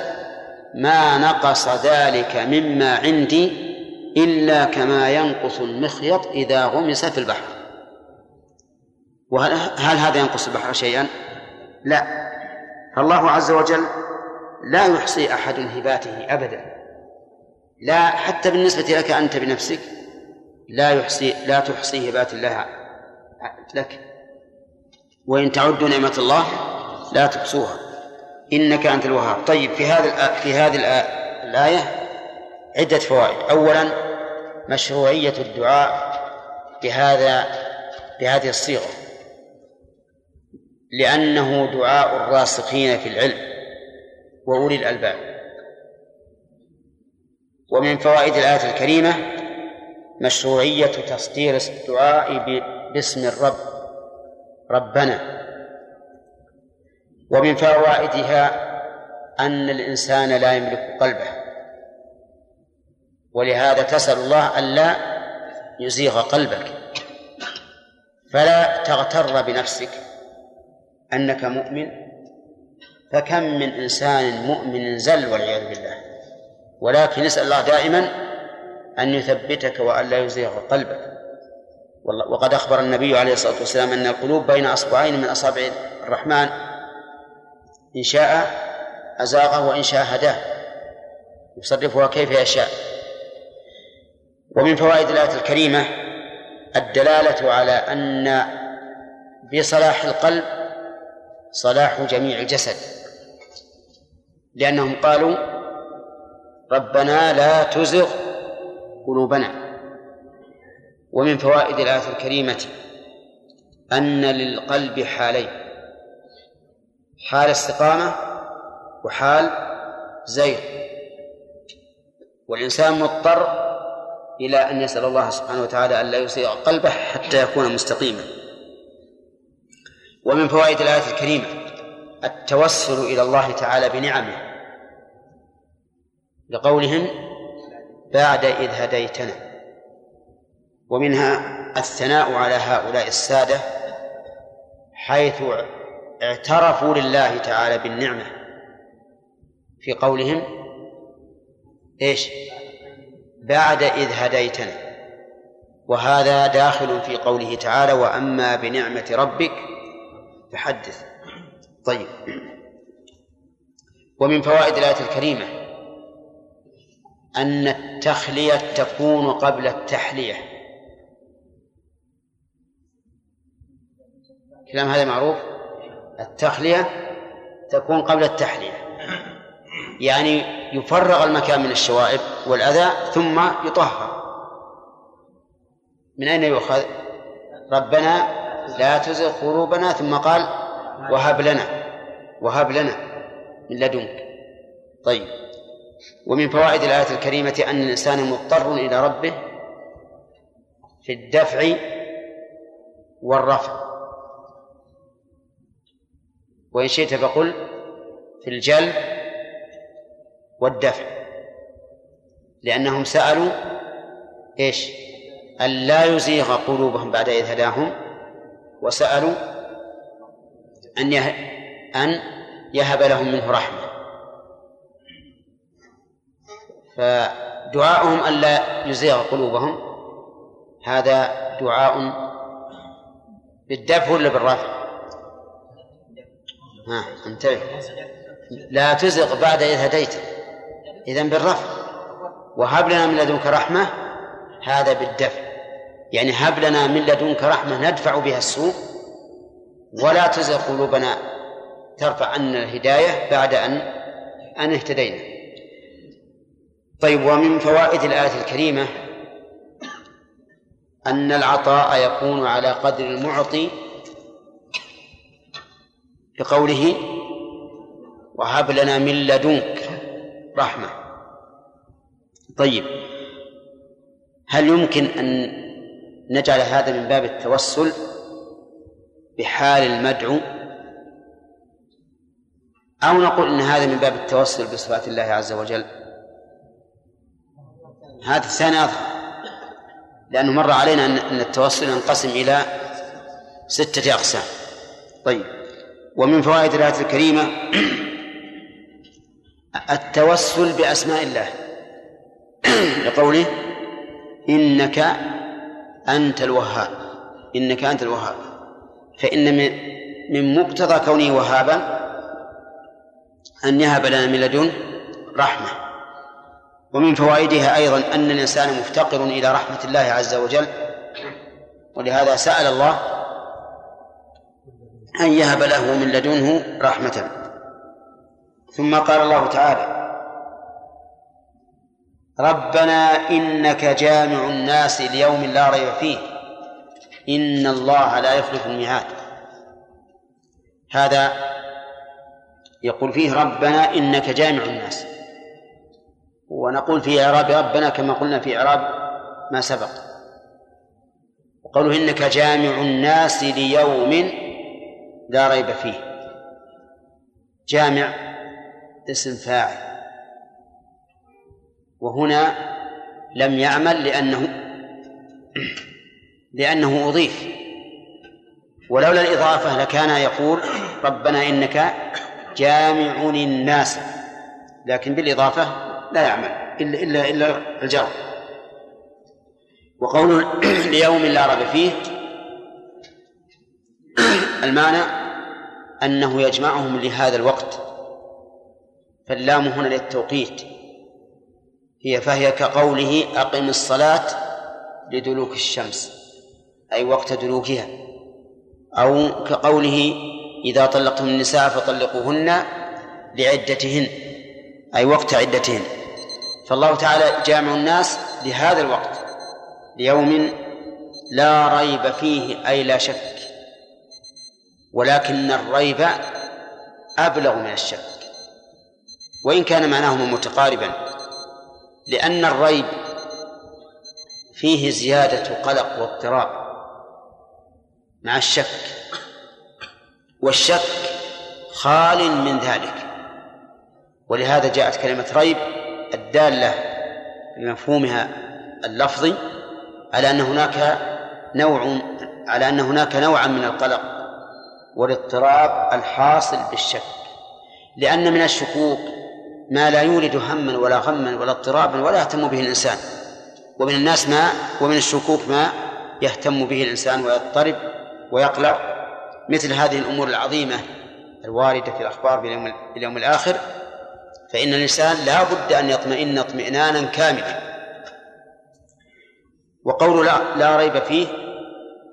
S1: ما نقص ذلك مما عندي إلا كما ينقص المخيط إذا غمس في البحر. وهل هل هذا ينقص البحر شيئا؟ لا. فالله عز وجل لا يحصي أحد هباته أبدا. لا حتى بالنسبة لك أنت بنفسك لا يحصي لا تحصي هبات الله لك. وإن تعدوا نعمة الله لا تحصوها. إنك أنت الوهاب. طيب في هذا في هذه الآية عدة فوائد. أولا مشروعية الدعاء بهذا بهذه الصيغة. لأنه دعاء الراسخين في العلم وأولي الألباب. ومن فوائد الآية الكريمة مشروعية تصدير الدعاء باسم الرب ربنا. ومن فوائدها أن الإنسان لا يملك قلبه. ولهذا تسأل الله ألا يزيغ قلبك. فلا تغتر بنفسك أنك مؤمن فكم من إنسان مؤمن زل والعياذ بالله. ولكن نسأل الله دائما أن يثبتك وأن لا يزيغ قلبك. وقد أخبر النبي عليه الصلاة والسلام أن القلوب بين أصبعين من أصابع الرحمن. إن شاء أزاغه وإن شاء هداه. يصرفها كيف يشاء. ومن فوائد الآية الكريمة الدلالة على أن بصلاح القلب صلاح جميع الجسد لأنهم قالوا ربنا لا تزغ قلوبنا. ومن فوائد الآية الكريمة أن للقلب حالين حال استقامة وحال زيغ. والإنسان مضطر إلى أن يسأل الله سبحانه وتعالى أن لا يسيء قلبه حتى يكون مستقيما. ومن فوائد الآية الكريمة التوسل إلى الله تعالى بنعمه لقولهم بعد إذ هديتنا. ومنها الثناء على هؤلاء السادة حيث اعترفوا لله تعالى بالنعمة. في قولهم إيش؟ بعد إذ هديتنا. وهذا داخل في قوله تعالى وأما بنعمة ربك فحدث. طيب. ومن فوائد الآية الكريمة أن التخلية تكون قبل التحلية. كلام هذا معروف؟ التخلية تكون قبل التحلية. يعني يفرغ المكان من الشوائب والأذى ثم يطهر. من أين يؤخذ؟ ربنا لا تزغ قلوبنا ثم قال وهب لنا وهب لنا من لدنك. طيب. ومن فوائد الآية الكريمة أن الإنسان مضطر إلى ربه في الدفع والرفع. وإن شئت فقل في الجلب والدفع. لأنهم سألوا إيش؟ أن لا يزيغ قلوبهم بعد إذ هداهم وسألوا أن أن يهب لهم منه رحمة. فدعاؤهم أن لا يزيغ قلوبهم هذا دعاء بالدفع ولا بالرفع؟ ها انتبه. لا تزغ بعد إذ هديت. إذا بالرفع وهب لنا من لدنك رحمة هذا بالدفع. يعني هب لنا من لدنك رحمة ندفع بها السوء. ولا تزغ قلوبنا ترفع عنا الهداية بعد أن أن اهتدينا. طيب ومن فوائد الآية الكريمة أن العطاء يكون على قدر المعطي بقوله وهب لنا من لدنك. رحمة. طيب هل يمكن أن نجعل هذا من باب التوسل بحال المدعو؟ أو نقول إن هذا من باب التوسل بصفات الله عز وجل؟ هذا الثاني أظهر لأنه مر علينا أن التوسل ينقسم إلى ستة أقسام. طيب ومن فوائد الآية الكريمة التوسل بأسماء الله. لقوله إنك أنت الوهاب. إنك أنت الوهاب. فإن من مقتضى كونه وهابا أن يهب لنا من لدنه رحمة. ومن فوائدها أيضا أن الإنسان مفتقر إلى رحمة الله عز وجل. ولهذا سأل الله أن يهب له من لدنه رحمة. ثم قال الله تعالى ربنا إنك جامع الناس ليوم لا ريب فيه. إن الله لا يخلف الميعاد. هذا يقول فيه ربنا إنك جامع الناس. ونقول في إعراب ربنا كما قلنا في إعراب ما سبق. وقوله إنك جامع الناس ليوم لا ريب فيه. جامع اسم فاعل. وهنا لم يعمل لأنه لأنه أضيف. ولولا الإضافة لكان يقول ربنا إنك جامع الناس لكن بالإضافة لا يعمل إلا إلا إلا الجر وقول ليوم لا ريب فيه المعنى أنه يجمعهم لهذا الوقت. فاللام هنا للتوقيت. هي فهي كقوله أقم الصلاة لدلوك الشمس أي وقت دلوكها. أو كقوله إذا طلقتم النساء فطلقوهن لعدتهن أي وقت عدتهن. فالله تعالى جامع الناس لهذا الوقت ليوم لا ريب فيه أي لا شك. ولكن الريب أبلغ من الشك. وإن كان معناهما متقاربا لأن الريب فيه زيادة قلق واضطراب مع الشك والشك خال من ذلك. ولهذا جاءت كلمة ريب الدالة بمفهومها اللفظي على أن هناك نوع على أن هناك نوعا من القلق والاضطراب الحاصل بالشك لأن من الشكوك ما لا يولد هما ولا غما ولا اضطرابا ولا يهتم به الإنسان. ومن الناس ما ومن الشكوك ما يهتم به الإنسان ويضطرب ويقلق مثل هذه الأمور العظيمة الواردة في الأخبار باليوم الآخر فإن الإنسان لا بد أن يطمئن اطمئنانا كاملا. وقول لا, لا ريب فيه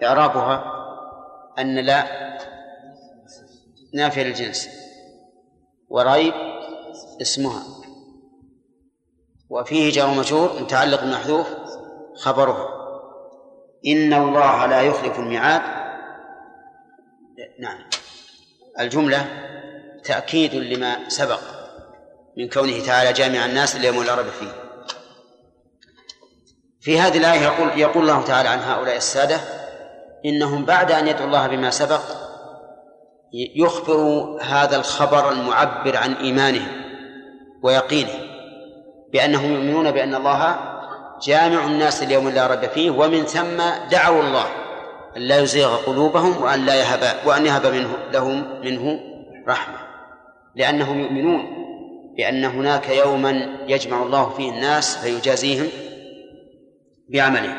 S1: إعرابها أن لا نافية للجنس. وريب اسمها. وفيه جار مجرور متعلق محذوف خبرها إن الله لا يخلف الميعاد. نعم. الجملة تأكيد لما سبق من كونه تعالى جامع الناس ليوم ريب فيه. في هذه الآية يقول يقول الله تعالى عن هؤلاء السادة إنهم بعد أن يدعوا الله بما سبق يخبر هذا الخبر المعبر عن إيمانهم. ويقينهم بأنهم يؤمنون بأن الله جامع الناس اليوم لا ريب فيه ومن ثم دعوا الله أن لا يزيغ قلوبهم وأن لا يهب وأن يهب منه لهم منه رحمة لأنهم يؤمنون بأن هناك يوما يجمع الله فيه الناس فيجازيهم بعملهم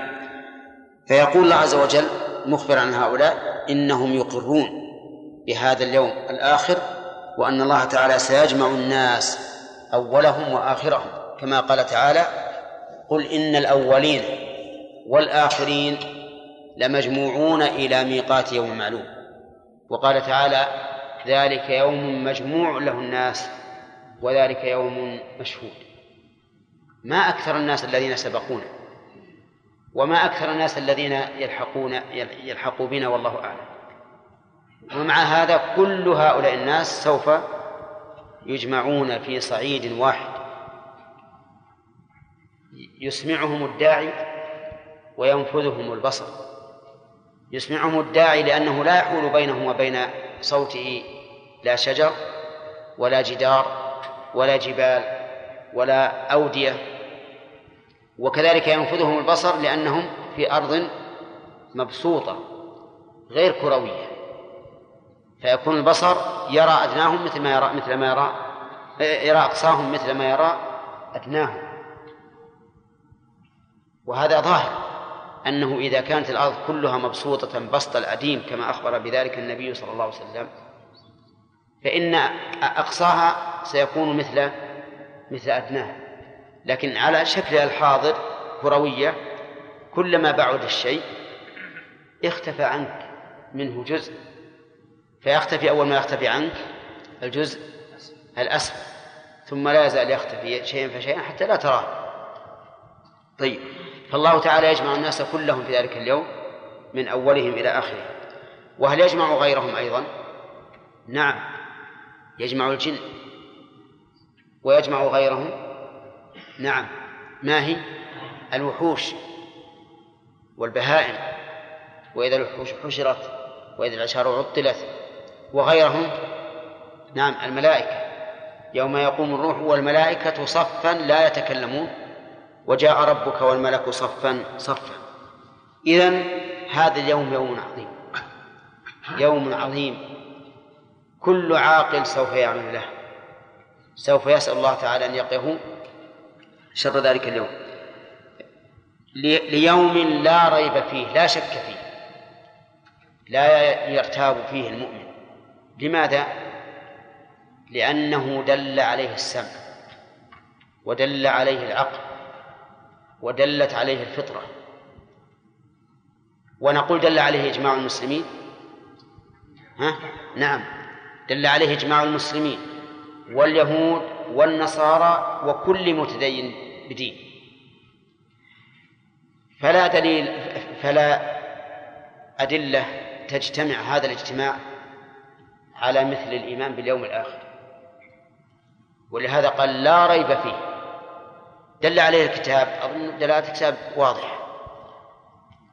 S1: فيقول الله عز وجل مخبرا عن هؤلاء إنهم يقرون بهذا اليوم الآخر وأن الله تعالى سيجمع الناس أولهم وآخرهم. كما قال تعالى قل إن الأولين والآخرين لمجموعون إلى ميقات يوم معلوم. وقال تعالى ذلك يوم مجموع له الناس وذلك يوم مشهود. ما أكثر الناس الذين سبقونا وما أكثر الناس الذين يلحقون يلحقوا بنا والله أعلم. ومع هذا كل هؤلاء الناس سوف يجمعون في صعيد واحد. يسمعهم الداعي وينفذهم البصر. يسمعهم الداعي لأنه لا يحول بينه وبين صوته لا شجر ولا جدار ولا جبال ولا أودية. وكذلك ينفذهم البصر لأنهم في أرض مبسوطة غير كروية. فيكون البصر يرى أدناهم مثل ما يرى مثل ما يرى يرى أقصاهم مثل ما يرى أدناهم. وهذا ظاهر أنه إذا كانت الأرض كلها مبسوطة بسط الأديم كما أخبر بذلك النبي صلى الله عليه وسلم فإن أقصاها سيكون مثل مثل أدناها. لكن على شكل الحاضر كروية كلما بعد الشيء اختفى عنك منه جزء. فيختفي أول ما يختفي عنك الجزء الأسفل ثم لا يزال يختفي شيئا فشيئا حتى لا تراه. طيب فالله تعالى يجمع الناس كلهم في ذلك اليوم من أولهم إلى آخره وهل يجمع غيرهم أيضا؟ نعم يجمع الجن. ويجمع غيرهم؟ نعم. ما هي؟ الوحوش والبهائم. وإذا الوحوش حشرت وإذا العشار عطلت وغيرهم. نعم الملائكة. يوم يقوم الروح والملائكة صفا لا يتكلمون وجاء ربك والملك صفا صفا. إذن هذا اليوم يوم عظيم. يوم عظيم. كل عاقل سوف يعمل له. سوف يسأل الله تعالى أن يقيه شر ذلك اليوم. ليوم لا ريب فيه لا شك فيه. لا يرتاب فيه المؤمن. لماذا؟ لأنه دل عليه السمع ودل عليه العقل ودلت عليه الفطرة ونقول دل عليه إجماع المسلمين ها؟ نعم دل عليه إجماع المسلمين واليهود والنصارى وكل متدين بدين فلا دليل فلا أدلة تجتمع هذا الاجتماع على مثل الإيمان باليوم الآخر. ولهذا قال لا ريب فيه. دل عليه الكتاب أظن دلالة الكتاب واضحة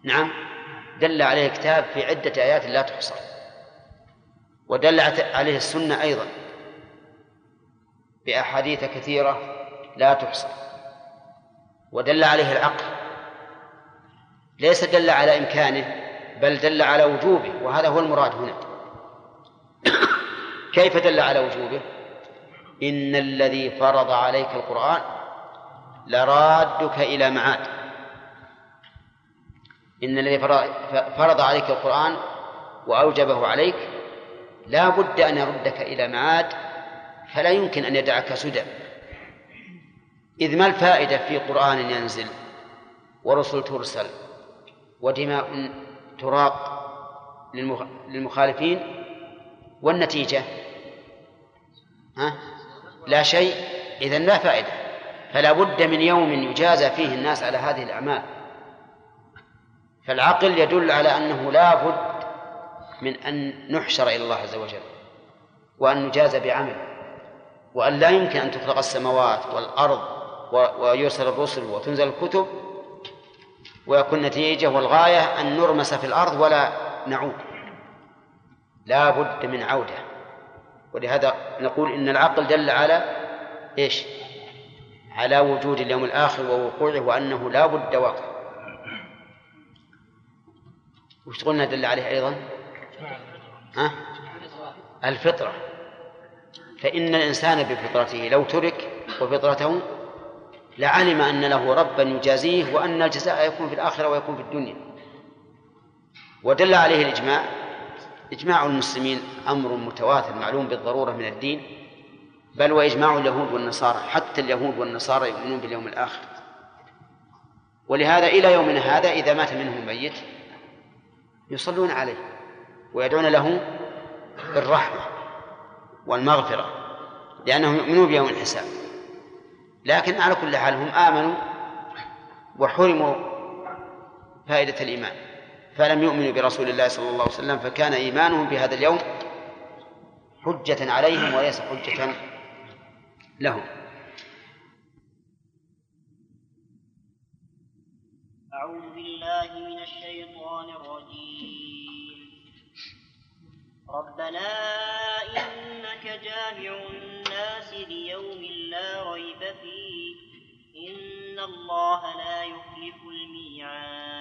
S1: نعم دل عليه الكتاب في عدة آيات لا تحصر ودل عليه السنة أيضا بأحاديث كثيرة لا تحصر ودل عليه العقل. ليس دل على إمكانه بل دل على وجوبه وهذا هو المراد هنا. كيف دل على وجوبه؟ إن الذي فرض عليك القرآن لرادك إلى معاد. إن الذي فرض عليك القرآن وأوجبه عليك لا بد أن يردك إلى معاد فلا يمكن أن يدعك سدى. إذ ما الفائدة في قرآن ينزل ورسل ترسل ودماء تراق للمخالفين؟ والنتيجة؟ ها؟ لا شيء. إذا لا فائدة. فلا بد من يوم يجازى فيه الناس على هذه الأعمال. فالعقل يدل على أنه لا بد من أن نحشر إلى الله عز وجل وأن نجازى بعمل وأن لا يمكن أن تخلق السماوات والأرض ويرسل الرسل وتنزل الكتب ويكون النتيجة والغاية أن نرمس في الأرض ولا نعود. لا بد من عودة. ولهذا نقول إن العقل دل على إيش؟ على وجود اليوم الآخر ووقوعه وأنه لا بد واقع. وش قلنا دل عليه أيضا؟ ها؟ الفطرة. فإن الإنسان بفطرته لو ترك وفطرته لعلم أن له ربا يجازيه وأن الجزاء يكون في الآخرة ويكون في الدنيا. ودل عليه الإجماع إجماع المسلمين أمر متواتر معلوم بالضرورة من الدين بل وإجماع اليهود والنصارى حتى اليهود والنصارى يؤمنون باليوم الآخر. ولهذا إلى يومنا هذا إذا مات منهم الميت يصلون عليه ويدعون له بالرحمة والمغفرة لأنهم يؤمنون بيوم الحساب. لكن على كل حال هم آمنوا وحرموا فائدة الإيمان. فلم يؤمنوا برسول الله صلى الله عليه وسلم فكان إيمانهم بهذا اليوم حجة عليهم وليس حجة لهم.
S2: أعوذ بالله من الشيطان الرجيم. ربنا إنك جامع الناس ليوم لا ريب فيه. إن الله لا يخلف الميعاد.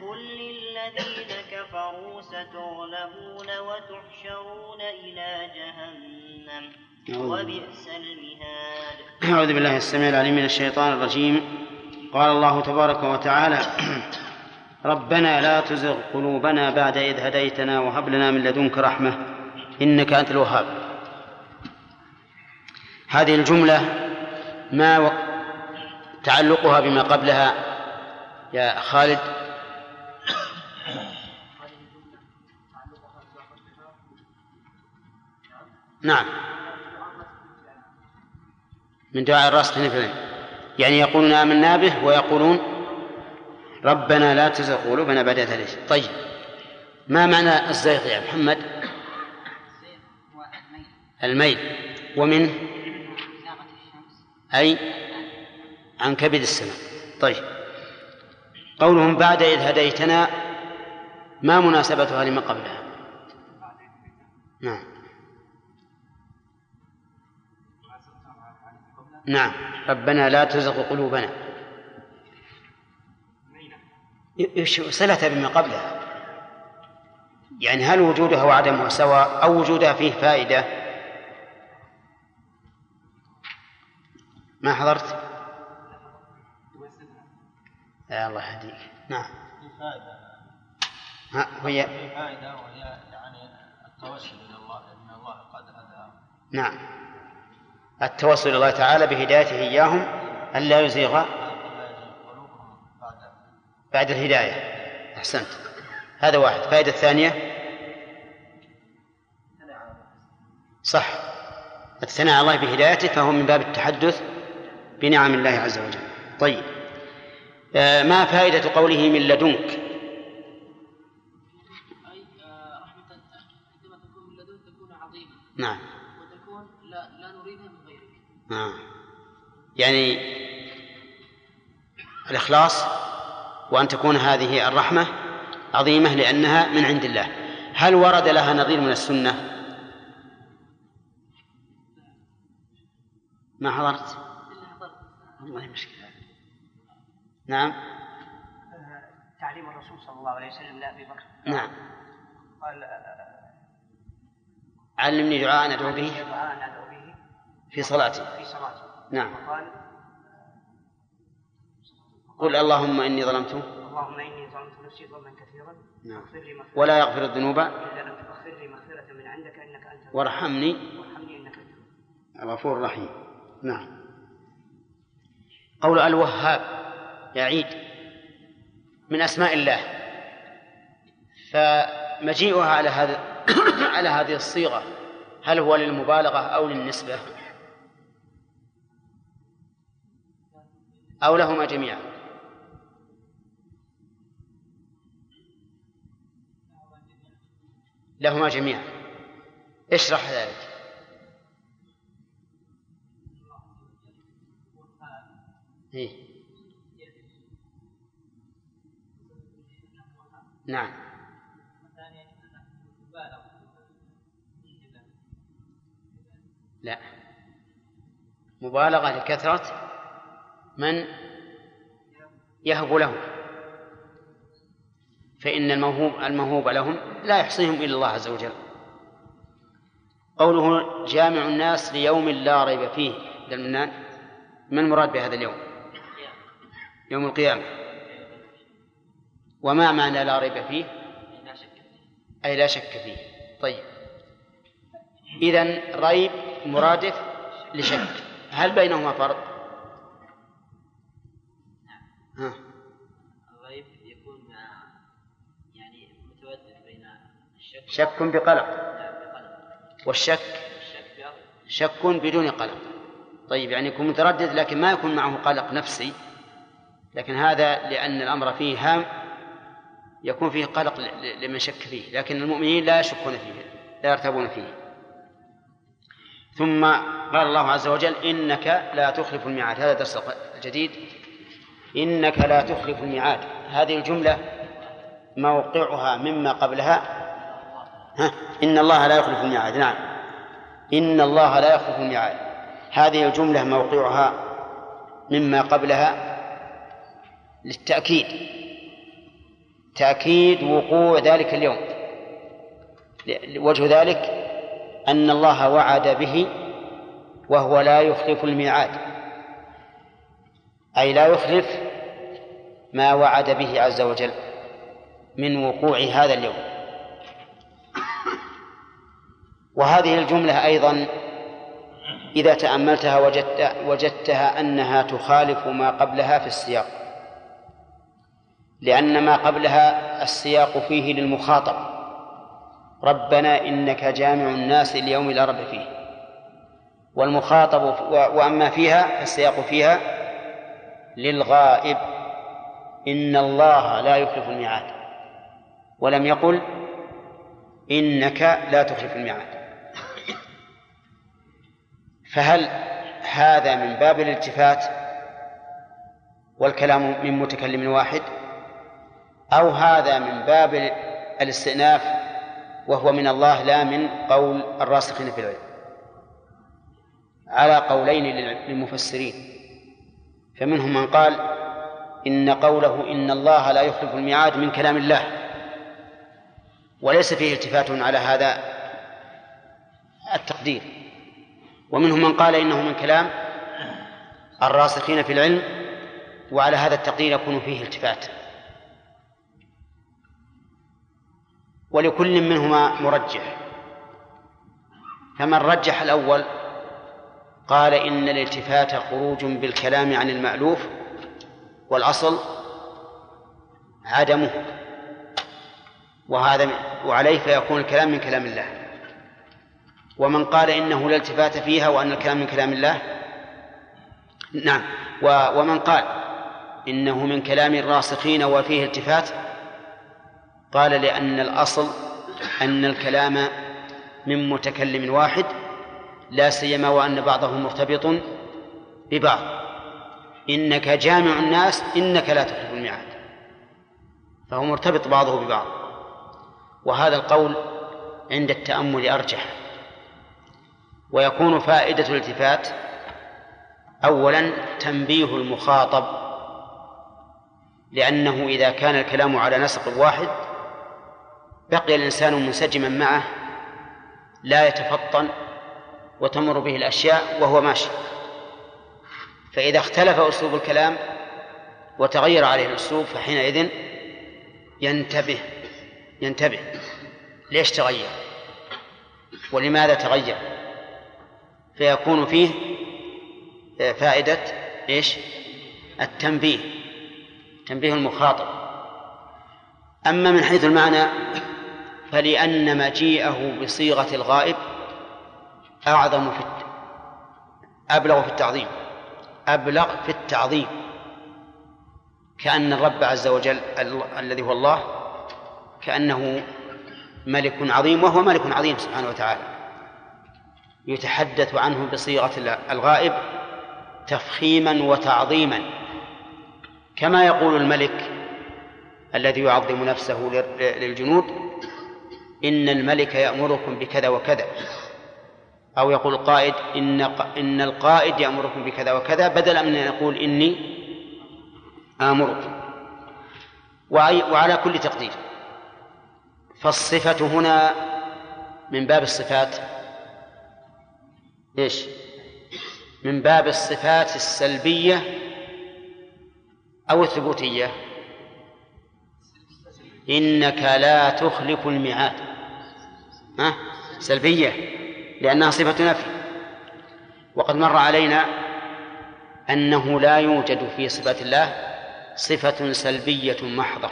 S2: قل للذين كفروا ستغلبون وتحشرون إلى جهنم وبئس المهاد.
S1: أعوذ بالله السميع العليم من الشيطان الرجيم. قال الله تبارك وتعالى ربنا لا تزغ قلوبنا بعد إذ هديتنا وهب لنا من لدنك رحمة إنك أنت الوهاب. هذه الجملة ما تعلقها بما قبلها يا خالد. نعم. من دعاء الراسخين في يعني يقولون آمنا به ويقولون ربنا لا تزغ قلوبنا بعد إذ طيب. ما معنى الزيغ يا محمد؟ الميل. ومن؟ أي؟ عن كبد السماء. طيب. قولهم بعد إذ هديتنا ما مناسبتها لما قبلها؟ نعم. نعم. ربنا لا تزغ قلوبنا. صلة بما قبلها يعني هل وجودها وعدمها سواء أو وجودها فيه فائدة؟ ما حضرت؟ يا الله يهديك. نعم. ها
S3: وهي فائدة وهي يعني التوسل إلى الله إن الله قد هداهم
S1: نعم. التوسل إلى الله تعالى بهدايته إياهم ألا يزيغ بعد الهداية. أحسنت. هذا واحد. فائدة الثانية؟ صح. الثناء على الله بهدايته فهو من باب التحدث بنعم الله عز وجل. طيب. آه، ما فائدة قوله من لدنك؟
S4: أي آه، رحمة عندما تكون من لدنك تكون عظيمة
S1: نعم
S4: وتكون لا, لا نريدها من غيرك
S1: نعم. يعني الإخلاص وأن تكون هذه الرحمة عظيمة لأنها من عند الله. هل ورد لها نظير من السنة؟ ما حضرت؟ والله مشكلة. نعم.
S5: تعليم الرسول صلى الله عليه وسلم لأبي بكر.
S1: نعم.
S5: قال
S1: علمني دعاء أدعو به.
S5: دعاء أدعو به
S1: في صلاتي.
S5: في صلاتي.
S1: نعم.
S5: وقال
S1: قل اللهم إني ظلمت.
S5: اللهم إني ظلمت نفسي ظلما كثيرا
S1: نعم. ولا يغفر الذنوب.
S5: إلا أنت اغفر لي مغفرة من عندك إنك أنت
S1: وارحمني.
S5: وارحمني إنك أنت
S1: الغفور. الرحيم. نعم. قول الوهاب يعيد من أسماء الله. فمجيئها على هذا على هذه الصيغة. هل هو للمبالغة أو للنسبة؟ أو لهما جميعا. لهما جميعا. اشرح ذلك. إيه؟ نعم. لا. مبالغة لكثرة من يهب لهم. فإن الموهوب الموهوب لهم لا يحصيهم إلا الله عز وجل. قوله جامع الناس ليوم لا ريب فيه. للمنان ما المراد بهذا اليوم؟ يوم القيامة. وما معنى لا ريب فيه؟ أي لا شك فيه. طيب. إذن ريب مرادف لشك. هل بينهما فرق؟ ها.
S6: الريب يكون مع يعني متردد بين الشك
S1: شك بقلق.
S6: بقلق.
S1: والشك؟ شك بدون قلق. طيب يعني يكون متردد لكن ما يكون معه قلق نفسي. لكن هذا لأن الأمر فيه هام يكون فيه قلق لمن شك فيه. لكن المؤمنين لا يشكون فيه لا يرتابون فيه. ثم قال الله عز وجل إنك لا تخلف الميعاد. هذا درس جديد إنك لا تخلف الميعاد. هذه الجملة موقعها مما قبلها. ها؟ إن الله لا يخلف الميعاد. نعم. إن الله لا يخلف الميعاد. هذه الجملة موقعها مما قبلها للتأكيد. تأكيد وقوع ذلك اليوم. وجه ذلك أن الله وعد به وهو لا يخلف الميعاد. أي لا يخلف ما وعد به عز وجل من وقوع هذا اليوم. وهذه الجملة أيضا إذا تأملتها وجدت وجدتها أنها تخالف ما قبلها في السياق. لأن ما قبلها السياق فيه للمخاطب. ربنا إنك جامع الناس ليوم لا رب فيه. والمخاطب وأما فيها فالسياق فيها للغائب إن الله لا يخلف الميعاد. ولم يقل إنك لا تخلف الميعاد. فهل هذا من باب الالتفات والكلام من متكلم واحد؟ أو هذا من باب الاستئناف وهو من الله لا من قول الراسخين في العلم؟ على قولين للمفسرين. فمنهم من قال إن قوله إن الله لا يخلف الميعاد من كلام الله وليس فيه التفات على هذا التقدير. ومنهم من قال إنه من كلام الراسخين في العلم وعلى هذا التقدير يكون فيه التفات. ولكل منهما مرجح. فمن رجح الأول قال إن الالتفات خروج بالكلام عن المألوف والأصل عدمه وهذا وعليه فيكون الكلام من كلام الله. ومن قال إنه لا التفات فيها وأن الكلام من كلام الله نعم. ومن قال إنه من كلام الراسخين وفيه التفات قال لأن الأصل أن الكلام من متكلم واحد لا سيما وأن بعضه مرتبط ببعض. إنك جامع الناس إنك لا تخلف الميعاد. فهو مرتبط بعضه ببعض. وهذا القول عند التأمل أرجح. ويكون فائدة الالتفات أولا تنبيه المخاطب لأنه إذا كان الكلام على نسق واحد بقي الإنسان منسجما معه لا يتفطن وتمر به الأشياء وهو ماشي. فإذا اختلف أسلوب الكلام وتغير عليه الأسلوب فحينئذ ينتبه ينتبه. ليش تغير؟ ولماذا تغير؟ فيكون فيه فائدة إيش؟ التنبيه تنبيه المخاطب. أما من حيث المعنى فلأن مجيئه بصيغة الغائب أعظم في. أبلغ في التعظيم. أبلغ في التعظيم. كأن الرب عز وجل ال- الذي هو الله كأنه ملك عظيم وهو ملك عظيم سبحانه وتعالى. يتحدث عنه بصيغة الغائب تفخيما وتعظيما. كما يقول الملك الذي يعظم نفسه لل- للجنود إن الملك يأمركم بكذا وكذا. أو يقول القائد إن إن القائد يأمركم بكذا وكذا بدلا من أن يقول إني آمركم. وعلى كل تقدير. فالصفة هنا من باب الصفات. إيش؟ من باب الصفات السلبية أو الثبوتية. إنك لا تخلف الميعاد. ها؟ سلبية. لأنها صفة نفي. وقد مر علينا أنه لا يوجد في صفة الله صفة سلبية محضة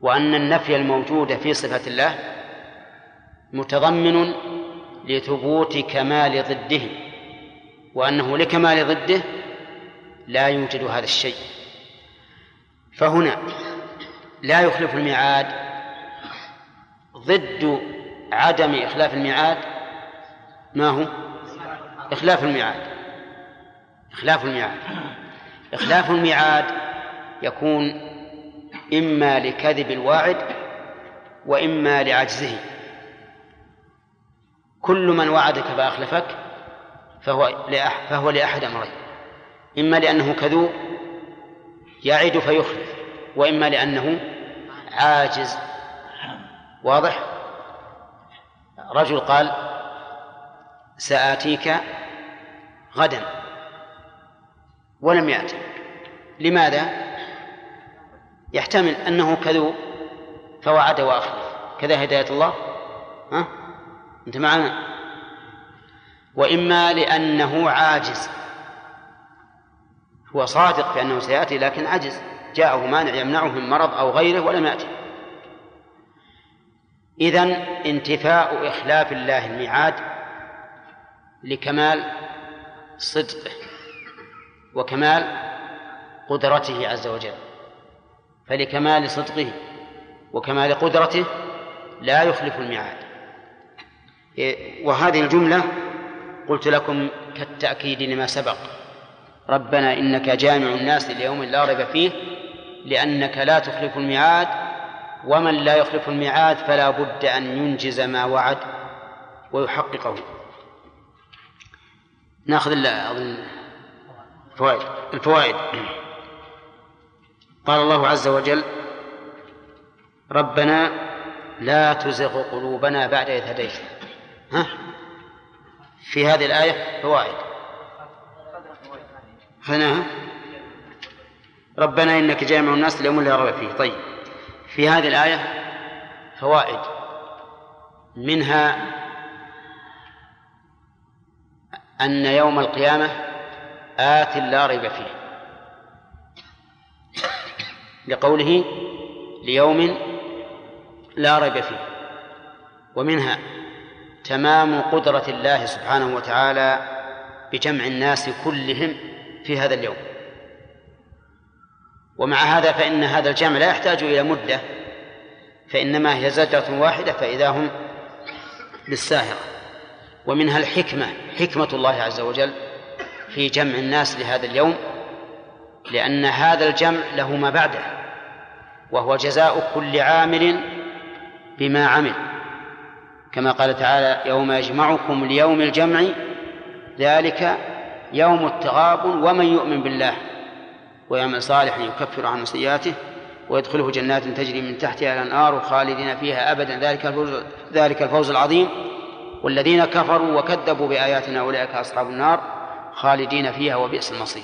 S1: وأن النفي الموجود في صفة الله متضمن لثبوت كمال ضده وأنه لكمال ضده لا يوجد هذا الشيء. فهنا لا يخلف الميعاد ضد عدم إخلاف الميعاد ما هو؟ إخلاف الميعاد. إخلاف الميعاد. إخلاف الميعاد يكون إما لكذب الواعد وإما لعجزه. كل من وعدك فأخلفك فهو فهو لأحد أمرين. إما لأنه كذوب يعد فيخلف وإما لأنه عاجز. واضح؟ رجل قال سآتيك غدا ولم يأتي. لماذا؟ يحتمل أنه كذوب فوعد وأخلف كذا هداية الله؟ ها؟ أنت معنا؟ وإما لأنه عاجز. هو صادق بأنه سيأتي لكن عجز. جاءه مانع يمنعه من مرض أو غيره ولم يأتي. إذن انتفاء إخلاف الله الميعاد لكمال صدقه وكمال قدرته عز وجل. فلكمال صدقه وكمال قدرته لا يخلف الميعاد. إيه، وهذه الجملة قلت لكم كالتأكيد لما سبق. ربنا إنك جامع الناس ليوم لا ريب فيه لأنك لا تخلف الميعاد ومن لا يخلف الميعاد فلا بد أن ينجز ما وعد ويحققه. ناخذ أظن الفوائد. الفوائد. قال الله عز وجل ربنا لا تزغ قلوبنا بعد إذ هديتنا. ها؟ في هذه الآية فوائد. خذناها ربنا إنك جامع الناس ليوم لا ريب فيه. طيب. في هذه الآية فوائد. منها أن يوم القيامة آت لا ريب فيه. لقوله ليوم لا ريب فيه. ومنها تمام قدرة الله سبحانه وتعالى بجمع الناس كلهم في هذا اليوم. ومع هذا فإن هذا الجمع لا يحتاج إلى مدة فإنما هي زجرة واحدة فإذا هم بالساهرة. ومنها الحكمة حكمة الله عز وجل في جمع الناس لهذا اليوم لأن هذا الجمع له ما بعده وهو جزاء كل عامل بما عمل. كما قال تعالى يوم يجمعكم ليوم الجمع ذلك يوم التغاب ومن يؤمن بالله ويعمل صالحا يكفر عنه سيئاته ويدخله جنات تجري من تحتها الأنهار خالدين فيها أبدا. ذلك الفوز ذلك الفوز العظيم. والذين كفروا وكذبوا بآياتنا أولئك أصحاب النار خالدين فيها وبئس المصير.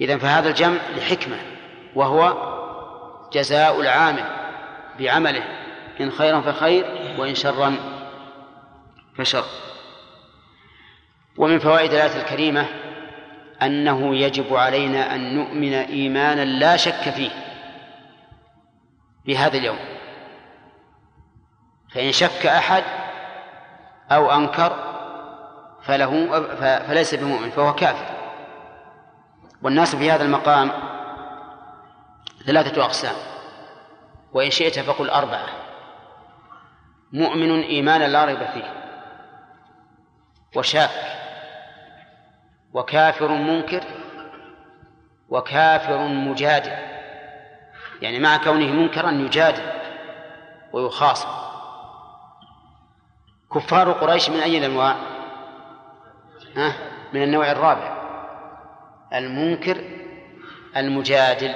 S1: اذا فهذا الجمع لحكمة وهو جزاء العامل بعمله إن خيرا فخير وإن شرا فشر. ومن فوائد الآية الكريمة أنه يجب علينا أن نؤمن إيمانا لا شك فيه بهذا اليوم. فإن شك أحد أو أنكر فله فليس بمؤمن فهو كافر. والناس في هذا المقام ثلاثة أقسام. وإن شئت فقل أربعة. مؤمن إيمانا لا ريب فيه. وشاك وكافر منكر. وكافر مجادل. يعني مع كونه منكرا يجادل ويخاصم. كفار قريش من أي الأنواع؟ ها؟ من النوع الرابع. المنكر المجادل.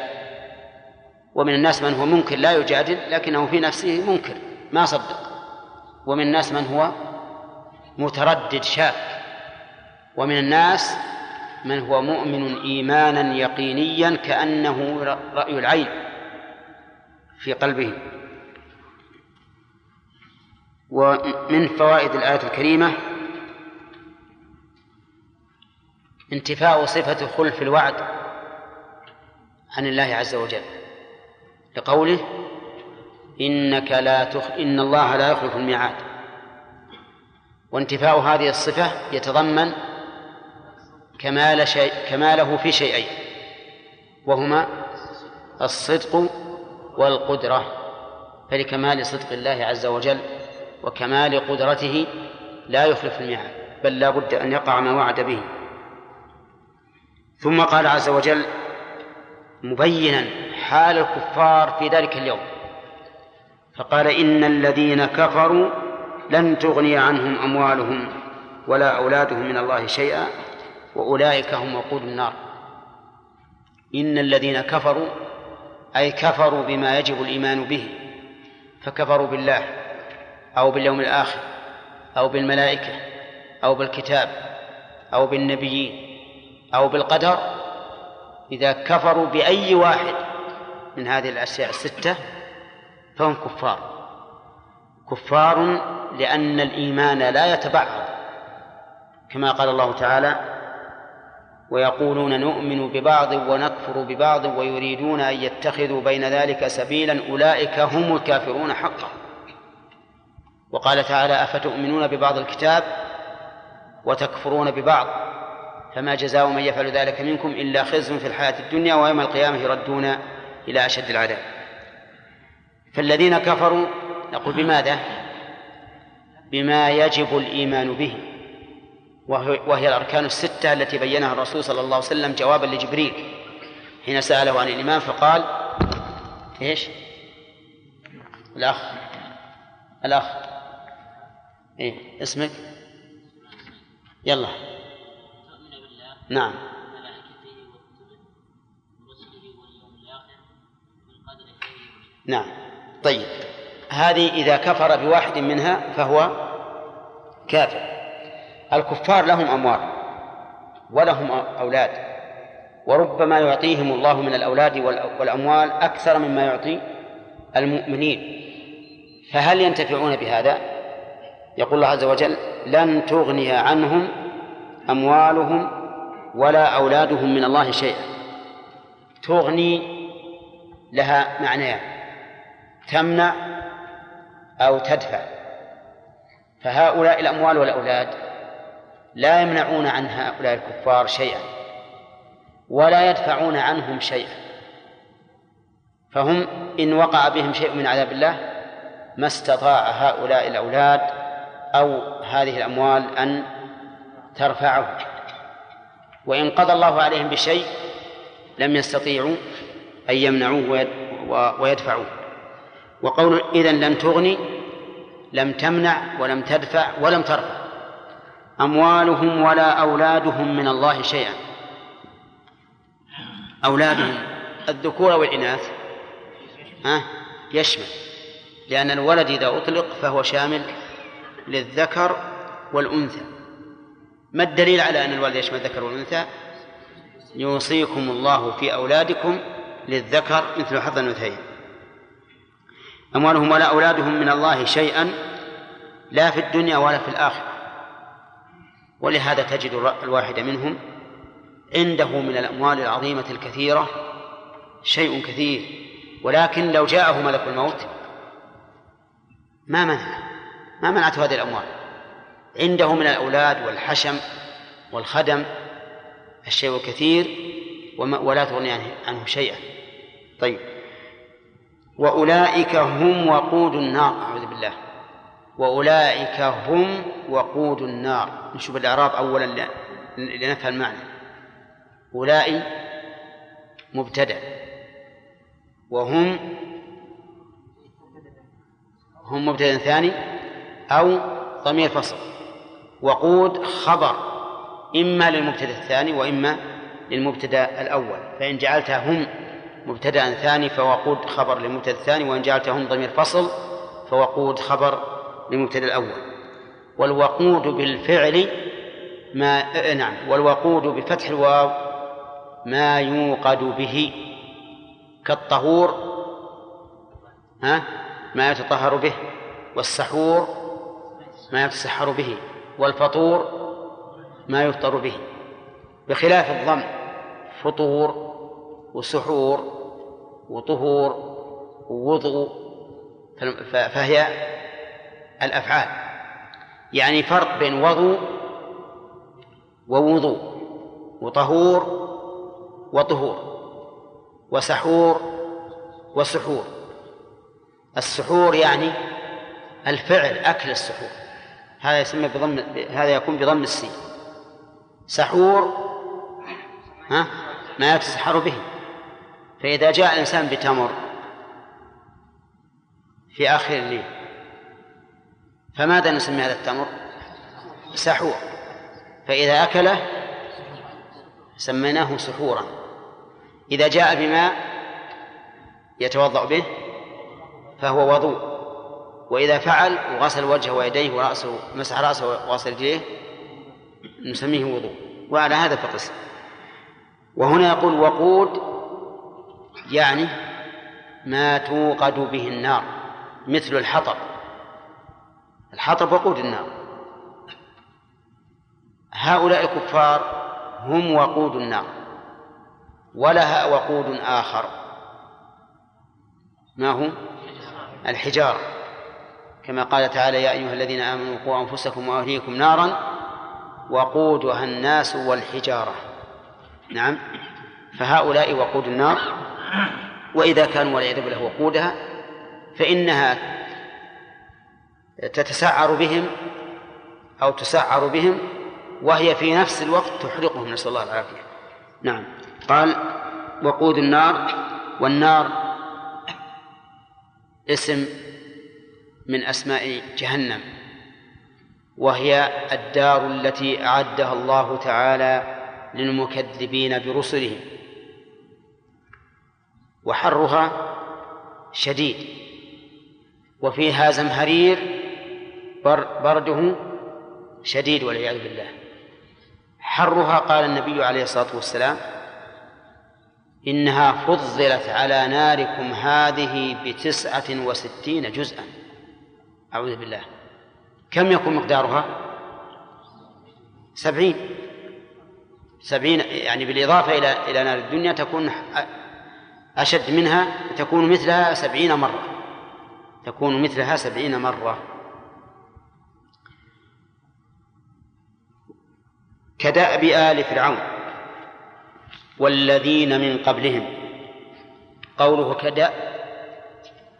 S1: ومن الناس من هو منكر لا يجادل لكنه في نفسه منكر ما صدق. ومن الناس من هو؟ متردد شاك. ومن الناس من هو مؤمن إيمانا يقينيا كأنه رأي العين في قلبه. ومن فوائد الآية الكريمة انتفاء صفة خلف الوعد عن الله عز وجل لقوله إنك لا تخ... إن الله لا يخلف الميعاد. وانتفاء هذه الصفة يتضمن كمال شيء كماله في شيئين وهما الصدق والقدرة فلكمال صدق الله عز وجل وكمال قدرته لا يخلف الميعاد بل لا بد أن يقع ما وعد به. ثم قال عز وجل مبينا حال الكفار في ذلك اليوم. فقال إن الذين كفروا لن تغني عنهم أموالهم ولا أولادهم من الله شيئا وأولئك هم وقود النار. إن الذين كفروا أي كفروا بما يجب الإيمان به فكفروا بالله. أو باليوم الآخر أو بالملائكة أو بالكتاب أو بالنبيين أو بالقدر. إذا كفروا بأي واحد من هذه الأشياء الستة فهم كفار. كفار لأن الإيمان لا يتبعض كما قال الله تعالى ويقولون نؤمن ببعض ونكفر ببعض ويريدون أن يتخذوا بين ذلك سبيلا أولئك هم الكافرون حقا. وقال تعالى أفتؤمنون ببعض الكتاب وتكفرون ببعض؟ فما جزاء من يفعل ذلك منكم إلا خزي في الحياة الدنيا ويوم القيامة يردون إلى أشد العذاب. فالذين كفروا نقول بماذا؟ بما يجب الإيمان به. وهي الأركان الستة التي بينها الرسول صلى الله عليه وسلم جوابا لجبريل. حين سأله عن الإيمان فقال إيش؟ الأخ. الأخ. إيه اسمك؟ يلا. نعم. نعم. طيب. هذه إذا كفر بواحد منها فهو كافر. الكفار لهم أموال ولهم أولاد. وربما يعطيهم الله من الأولاد والأموال أكثر مما يعطي المؤمنين. فهل ينتفعون بهذا؟ يقول الله عز وجل لن تغني عنهم أموالهم ولا أولادهم من الله شيئا. تغني لها معنيان تمنع أو تدفع. فهؤلاء الأموال والأولاد لا يمنعون عن هؤلاء الكفار شيئا ولا يدفعون عنهم شيئا. فهم إن وقع بهم شيء من عذاب الله ما استطاع هؤلاء الأولاد أو هذه الأموال أن ترفعه. وإن قضى الله عليهم بشيء لم يستطيعوا أن يمنعوه ويدفعوه. وقول إذن لم تغني لم تمنع ولم تدفع ولم ترفع. أموالهم ولا أولادهم من الله شيئا. أولادهم الذكور والإناث ها يشمل. لأن الولد إذا أطلق فهو شامل للذكر والأنثى. ما الدليل على أن الولد يشمل الذكر والأنثى؟ يوصيكم الله في أولادكم للذكر مثل حظ الأنثيين. أموالهم ولا أولادهم من الله شيئا لا في الدنيا ولا في الآخرة. ولهذا تجد الواحد منهم عنده من الأموال العظيمة الكثيرة شيء كثير ولكن لو جاءه ملك الموت ما منع ما منعته هذه الأموال. عنده من الأولاد والحشم والخدم الشيء الكثير ولا تغني عنه شيئا. طيب. وأولئك هم وقود النار. أعوذ بالله. وأولئك هم وقود النار. نشوف الإعراب أولا لنفهم المعنى أولئك مبتدأ. وهم هم مبتدأ ثاني. أو ضمير فصل. وقود خبر إما للمبتدأ الثاني وإما للمبتدأ الأول. فإن جعلتها هم مبتدأ ثاني فوقود خبر للمبتدأ الثاني وإن جعلتها هم ضمير فصل فوقود خبر للمبتدأ الأول. والوقود بالفعل ما آه، نعم. والوقود بفتح الواو ما يوقد به كالطهور ها ما يتطهر به والسحور ما يتسحر به والفطور ما يفطر به بخلاف الضم فطور وسحور وطهور ووضوء فهي الأفعال. يعني فرق بين وضوء ووضوء وطهور وطهور وسحور وسحور. السحور يعني الفعل أكل السحور. هذا يسمى بضم هذا يكون بضم السين. سحور ها؟ ما يتسحر به. فإذا جاء الإنسان بتمر في آخر الليل فماذا نسمي هذا التمر؟ سحور. فإذا أكله سميناه سحورا. إذا جاء بماء يتوضأ به فهو وضوء. وإذا فعل وغسل وجهه ويديه ورأسه مسح رأسه وغسل رجليه نسميه وضوء. وعلى هذا فقس. وهنا يقول وقود يعني ما توقد به النار مثل الحطب. الحطب وقود النار. هؤلاء الكفار هم وقود النار ولها وقود آخر. ما هو؟ الحجارة. كما قال تعالى يا أيها الذين آمنوا قوا أنفسكم وأهليكم نارا وقودها الناس والحجارة. نعم. فهؤلاء وقود النار وإذا كانوا والعياذ بالله وقودها فإنها تتسعر بهم أو تسعر بهم وهي في نفس الوقت تحرقهم نسأل الله العافية. نعم. قال وقود النار والنار اسم من أسماء جهنم وهي الدار التي أعدها الله تعالى للمكذبين برسله وحرها شديد وفيها زمهرير برده شديد والعياذ بالله. حرها قال النبي عليه الصلاة والسلام إنها فضلت على ناركم هذه بتسعة وستين جزءا. أعوذ بالله. كم يكون مقدارها؟ سبعين. سبعين يعني بالإضافة إلى إلى نار الدنيا تكون أشد منها تكون مثلها سبعين مرة. تكون مثلها سبعين مرة. كدأب آل فرعون. والذين من قبلهم. قوله كدأ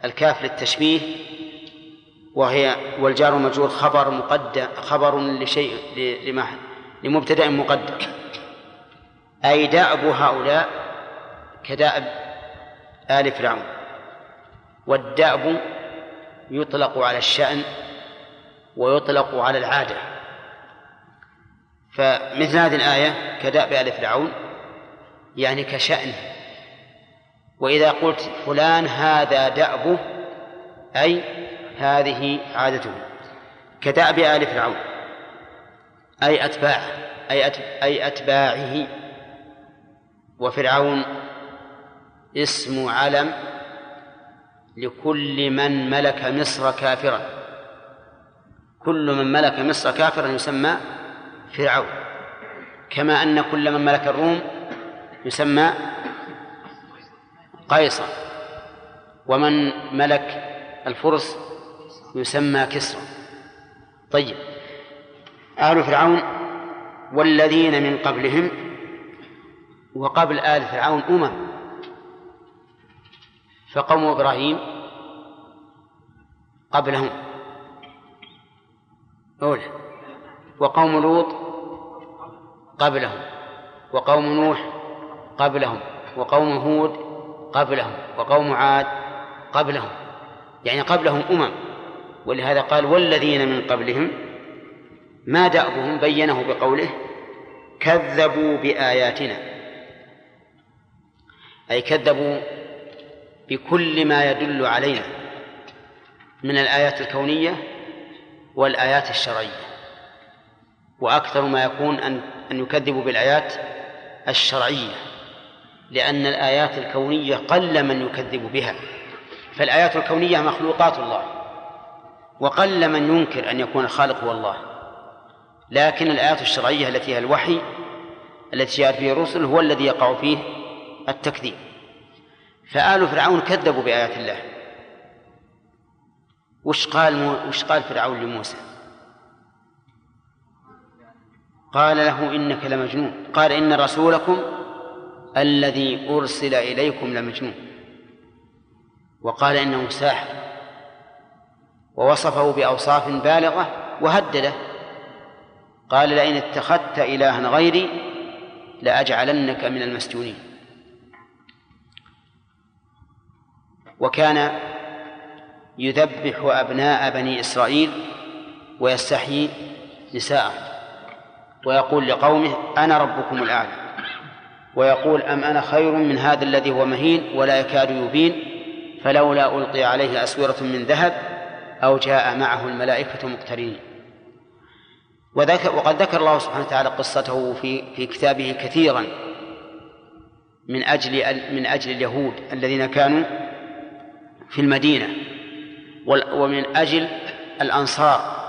S1: الكاف للتشبيه وهي والجار مجرور خبر مقدم خبر لشيء لما لمبتدأ مقدم أي دأب هؤلاء كدأب آل فرعون. والدأب يطلق على الشأن ويطلق على العادة. فمثل هذه الآية كدأب آل فرعون يعني كشأنه. وإذا قلت فلان هذا دأبه أي هذه عادته. كدأب آل فرعون. أي أتباعه. أي أي أتباعه. وفرعون اسم علم لكل من ملك مصر كافرا. كل من ملك مصر كافرا يسمى فرعون. كما أن كل من ملك الروم يسمى قيصر. ومن ملك الفرس يسمى كسرى. طيب. آل فرعون والذين من قبلهم وقبل آل فرعون أمم. فقوم إبراهيم قبلهم. أولى. وقوم لوط قبلهم. وقوم نوح قبلهم. وقوم هود قبلهم. وقوم عاد قبلهم. يعني قبلهم أمم. ولهذا قال والذين من قبلهم ما دأبهم بينه بقوله كذبوا بآياتنا. أي كذبوا بكل ما يدل علينا من الآيات الكونية والآيات الشرعية. وأكثر ما يكون أن أن يكذبوا بالآيات الشرعية لأن الآيات الكونية قل من يكذب بها. فالآيات الكونية مخلوقات الله. وقل من ينكر أن يكون الخالق هو الله. لكن الآيات الشرعية التي هي الوحي التي جاءت به الرسل هو الذي يقع فيه التكذيب. فآل فرعون كذبوا بآيات الله. وش قال مو... وش قال فرعون لموسى؟ قال له إنك لمجنون. قال إن رسولكم الذي أرسل إليكم لمجنون. وقال إنه ساحر. ووصفه بأوصاف بالغة وهدده. قال لئن اتخذت إلها غيري لأجعلنك من المسجونين. وكان يذبح أبناء بني إسرائيل ويستحيي نساءهم ويقول لقومه أنا ربكم الأعلى. ويقول أم أنا خير من هذا الذي هو مهين ولا يكاد يبين؟ فلولا ألقي عليه أسورة من ذهب أو جاء معه الملائكة مقترنين. وذكر وقد ذكر الله سبحانه وتعالى قصته في في كتابه كثيرا من أجل من أجل اليهود الذين كانوا في المدينة ومن أجل الأنصار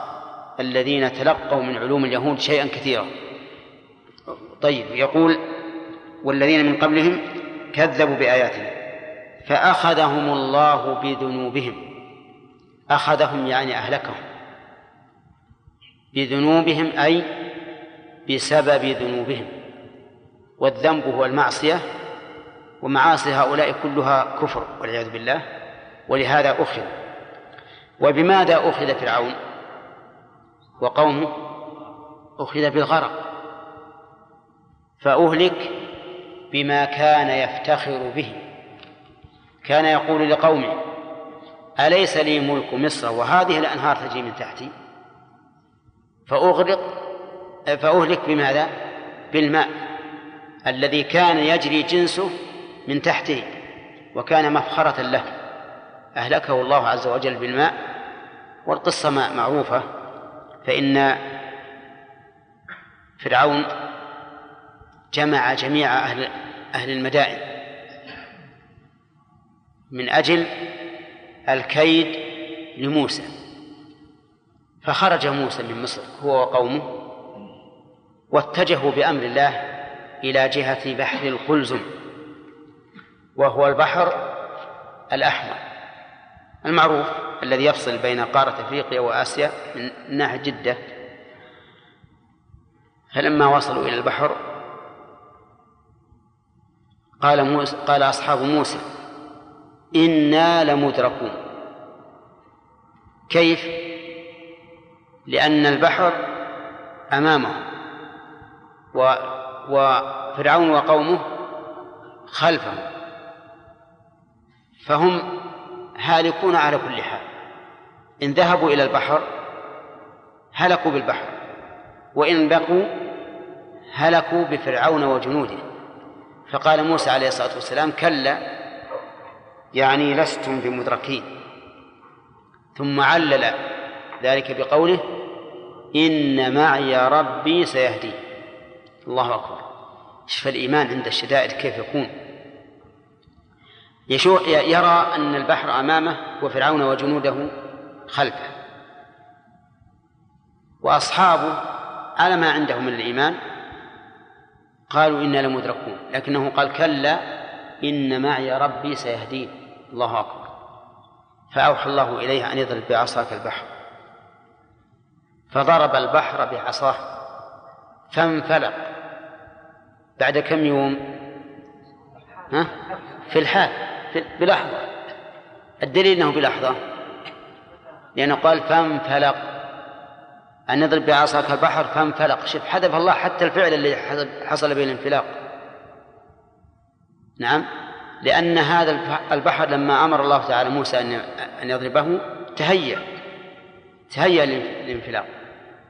S1: الذين تلقوا من علوم اليهود شيئا كثيرا. طيب يقول والذين من قبلهم كذبوا بآياتنا فأخذهم الله بذنوبهم. أخذهم يعني أهلكهم بذنوبهم أي بسبب ذنوبهم والذنب هو المعصية ومعاصي هؤلاء كلها كفر والعياذ بالله ولهذا أخذ وبماذا أخذ فرعون وقومه أخذ بالغرق فأهلك بما كان يفتخر به كان يقول لقومه أليس لي ملك مصر وهذه الأنهار تجري من تحتي فأغرق فأهلك بماذا؟ بالماء الذي كان يجري جنسه من تحته وكان مفخرة له أهلكه الله عز وجل بالماء والقصة معروفة فإن فرعون جمع جميع أهل أهل المدائن من أجل الكيد لموسى. فخرج موسى من مصر هو وقومه واتجهوا بأمر الله إلى جهة بحر القلزم وهو البحر الأحمر المعروف الذي يفصل بين قارة أفريقيا وآسيا من ناحية جدة. فلما وصلوا إلى البحر قال موسى قال أصحاب موسى إنا لمدركون. كيف؟ لأن البحر أمامهم و وفرعون وقومه خلفهم. فهم هالكون على كل حال. إن ذهبوا إلى البحر هلكوا بالبحر. وإن بقوا هلكوا بفرعون وجنوده. فقال موسى عليه الصلاة والسلام كلا يعني لستم بمدركين. ثم علل ذلك بقوله إن معي ربي سيهدي. الله أكبر. شوف الإيمان عند الشدائد كيف يكون. يرى أن البحر أمامه وفرعون وجنوده خلفه. وأصحابه على ما عندهم من الإيمان قالوا إنا لمدركون. لكنه قال كلا إن معي ربي سيهدين. الله أكبر. فأوحى الله إليه أن يضرب بعصاك البحر. فضرب البحر بعصاه فانفلق. بعد كم يوم؟ ها؟ في الحال في بلحظة الدليل أنه بلحظة لأنه قال فانفلق. أن نضرب بعصاك البحر فانفلق. شوف حذف الله حتى الفعل اللي حصل به الانفلاق. نعم؟ لأن هذا البحر لما أمر الله تعالى موسى أن يضربه تهيأ تهيأ للانفلاق.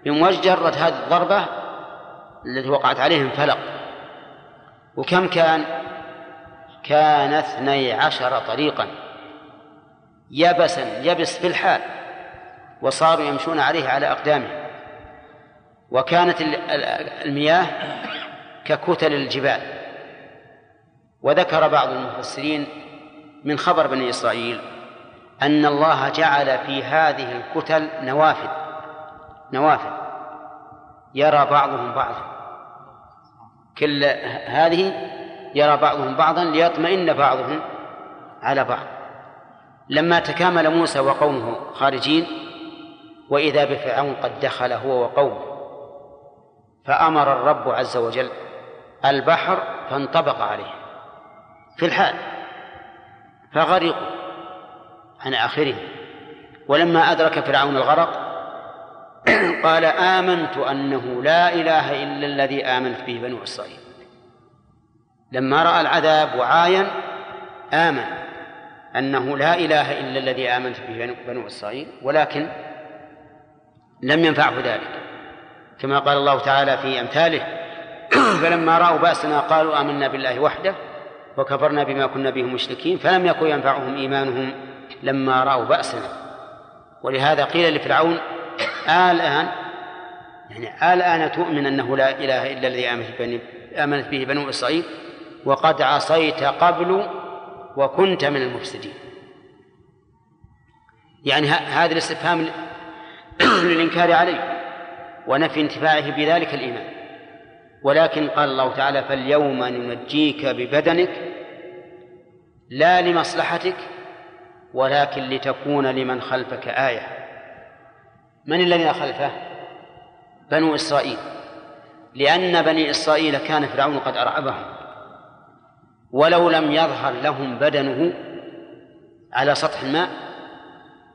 S1: بمجرد هذه الضربة التي وقعت عليه انفلق وكم كان؟ كان اثني عشر طريقا. يبسا يبس في الحال. وصاروا يمشون عليه على أقدامهم وكانت المياه ككتل الجبال. وذكر بعض المفسرين من خبر بني إسرائيل أن الله جعل في هذه الكتل نوافذ نوافذ. يرى بعضهم بعضا. كل هذه يرى بعضهم بعضا ليطمئن بعضهم على بعض. لما تكامل موسى وقومه خارجين وإذا بفرعون قد دخل هو وقومه فأمر الرب عز وجل البحر فانطبق عليه. في الحال فغرقوا عن آخره. ولما أدرك فرعون الغرق قال آمنت أنه لا إله إلا الذي آمنت به بنو إسرائيل. لما رأى العذاب وعاين آمن أنه لا إله إلا الذي آمنت به بنو إسرائيل ولكن لم ينفعه ذلك. كما قال الله تعالى في أمثاله فلما رأوا بأسنا قالوا آمنا بالله وحده وكفرنا بما كنا به مشركين فلم يكن ينفعهم إيمانهم لما رأوا بأسنا. ولهذا قيل لفرعون الآن يعني الآن تؤمن أنه لا إله إلا الذي آمنت به بنو إسرائيل وقد عصيت قبل وكنت من المفسدين. يعني هذا الاستفهام للإنكار عليه ونفي انتفاعه بذلك الإيمان. ولكن قال الله تعالى فاليوم ننجيك ببدنك لا لمصلحتك ولكن لتكون لمن خلفك آية. من الذين خلفه؟ بنو إسرائيل. لأن بني إسرائيل كان فرعون قد أرعبهم. ولو لم يظهر لهم بدنه على سطح الماء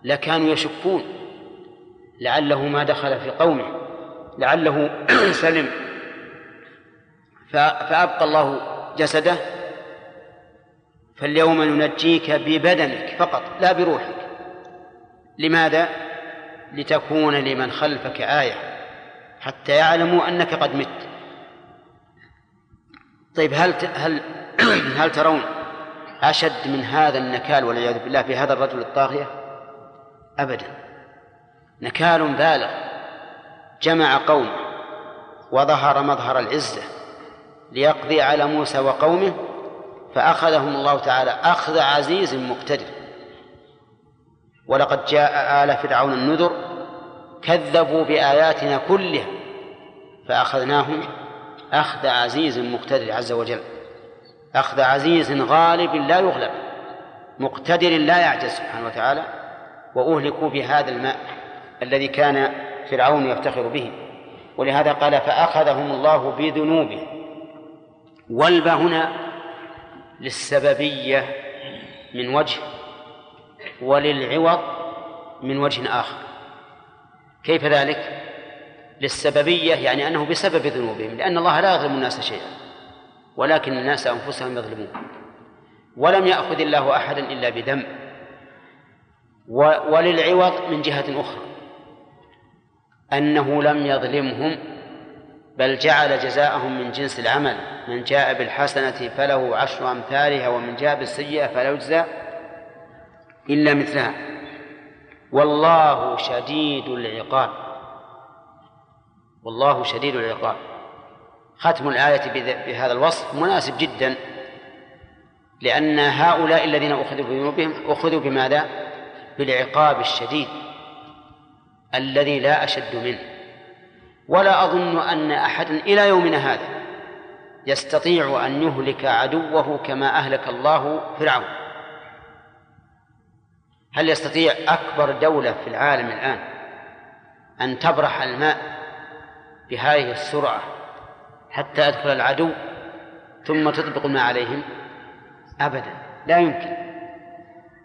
S1: لكانوا يشكون. لعله ما دخل في قومه. لعله سلم. فأبقى الله جسده فاليوم ننجيك ببدنك فقط لا بروحك لماذا؟ لتكون لمن خلفك آية حتى يعلموا أنك قد مت طيب هل هل هل ترون أشد من هذا النكال والعياذ بالله في هذا الرجل الطاغية؟ أبدا نكال بالغ جمع قومه وظهر مظهر العزة ليقضي على موسى وقومه فأخذهم الله تعالى أخذ عزيز مقتدر. ولقد جاء آل فرعون النذر كذبوا بآياتنا كلها فأخذناهم أخذ عزيز مقتدر عز وجل. أخذ عزيز غالب لا يغلب مقتدر لا يعجز سبحانه وتعالى وأهلكوا بهذا الماء الذي كان فرعون يفتخر به. ولهذا قال فأخذهم الله بذنوبهم والب هنا للسببية من وجه وللعوض من وجه آخر كيف ذلك؟ للسببية يعني أنه بسبب ذنوبهم لأن الله لا يظلم الناس شيئا ولكن الناس أنفسهم يظلمون ولم يأخذ الله أحدا إلا بذنب وللعوض من جهة أخرى أنه لم يظلمهم بل جعل جزاءهم من جنس العمل. من جاء بالحسنة فله عشر أمثالها ومن جاء بالسيئة فلا يجزى إلا مثلها. والله شديد العقاب. والله شديد العقاب. ختم الآية بهذا الوصف مناسب جدا لأن هؤلاء الذين أخذوا بذنوبهم أخذوا بماذا؟ بالعقاب الشديد الذي لا أشد منه. ولا أظن أن أحدا إلى يومنا هذا يستطيع أن يهلك عدوه كما أهلك الله فرعون. هل يستطيع أكبر دولة في العالم الآن أن تبرح الماء بهذه السرعة حتى يدخل العدو ثم تطبق الماء عليهم؟ أبدا لا يمكن.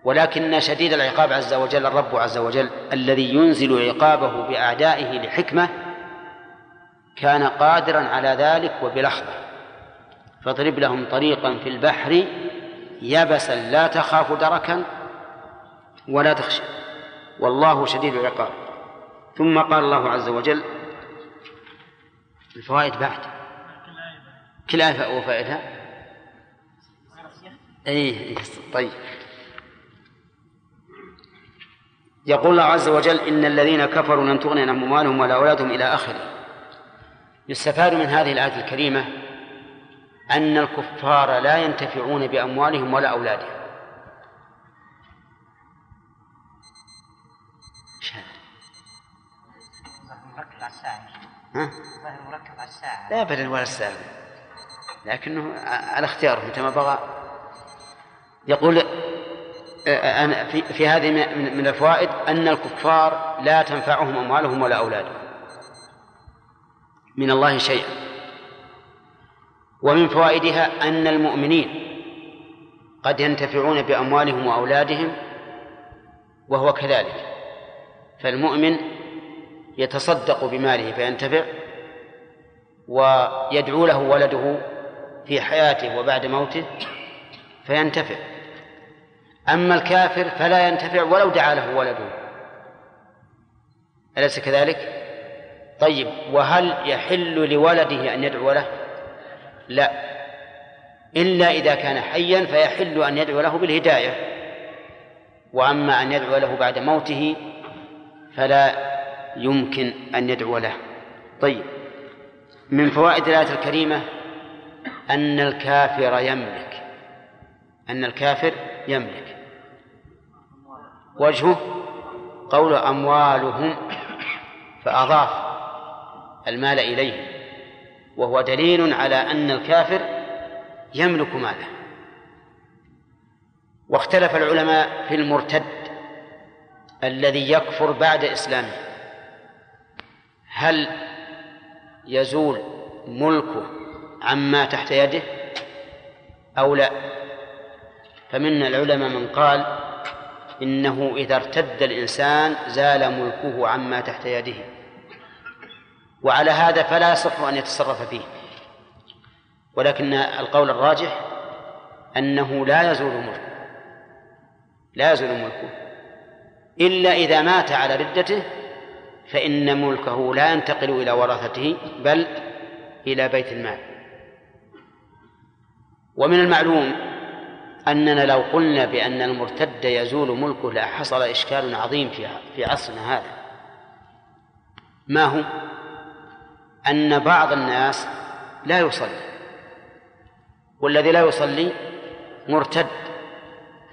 S1: ولكن شديد العقاب عز وجل الرب عز وجل الذي ينزل عقابه بأعدائه لحكمة كان قادرا على ذلك وبلحظة. فاضرب لهم طريقا في البحر يبسا لا تخاف دركا ولا تخشى. والله شديد العقاب. ثم قال الله عز وجل الفوائد بعد. كل آية وفائدها أي طيب. يقول الله عز وجل إن الذين كفروا لن تغني عنهم أموالهم ولا أولادهم إلى آخره. يستفاد من هذه الآية الكريمة أن الكفار لا ينتفعون بأموالهم ولا أولادهم.
S5: الساعة
S1: ها؟
S5: مركب على الساعة
S1: لا أبدا ولا السالم لكنه على اختياره متى ما بغى يقول في, هذه من الفوائد أن الكفار لا تنفعهم أموالهم ولا أولادهم. من الله شيئا. ومن فوائدها أن المؤمنين قد ينتفعون بأموالهم وأولادهم وهو كذلك. فالمؤمن يتصدق بماله فينتفع ويدعو له ولده في حياته وبعد موته فينتفع. أما الكافر فلا ينتفع ولو دعا له ولده. أليس كذلك؟ طيب وهل يحل لولده أن يدعو له؟ لا. إلا إذا كان حيا فيحل أن يدعو له بالهداية. وأما أن يدعو له بعد موته فلا يمكن أن يدعو له. طيب من فوائد الآية الكريمة أن الكافر يملك. أن الكافر يملك. وجهه قول أموالهم فأضاف المال إليه. وهو دليل على أن الكافر يملك ماله. واختلف العلماء في المرتد الذي يكفر بعد إسلامه. هل يزول ملكه عما تحت يده أو لا؟ فمن العلماء من قال إنه إذا ارتد الإنسان زال ملكه عما تحت يده. وعلى هذا فلا يصح أن يتصرف فيه. ولكن القول الراجح أنه لا يزول ملكه. لا يزول ملكه. إلا إذا مات على ردته فإن ملكه لا ينتقل إلى ورثته بل إلى بيت المال. ومن المعلوم أننا لو قلنا بأن المرتد يزول ملكه لحصل إشكال عظيم في في عصرنا هذا. ما هو؟ أن بعض الناس لا يصلي والذي لا يصلي مرتد.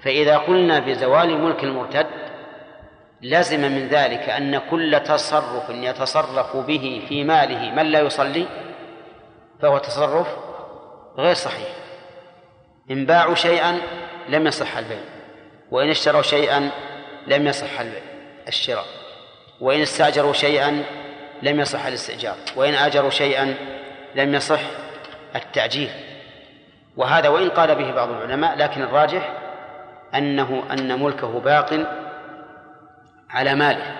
S1: فإذا قلنا بزوال ملك المرتد لزم من ذلك أن كل تصرف يتصرف به في ماله من لا يصلي فهو تصرف غير صحيح. إن باعوا شيئا لم يصح البيع وإن اشتروا شيئا لم يصح الشراء وإن استأجروا شيئا لم يصح الاستئجار وإن آجروا شيئا لم يصح التأجير. وهذا وإن قال به بعض العلماء لكن الراجح أنه أن ملكه باق على ماله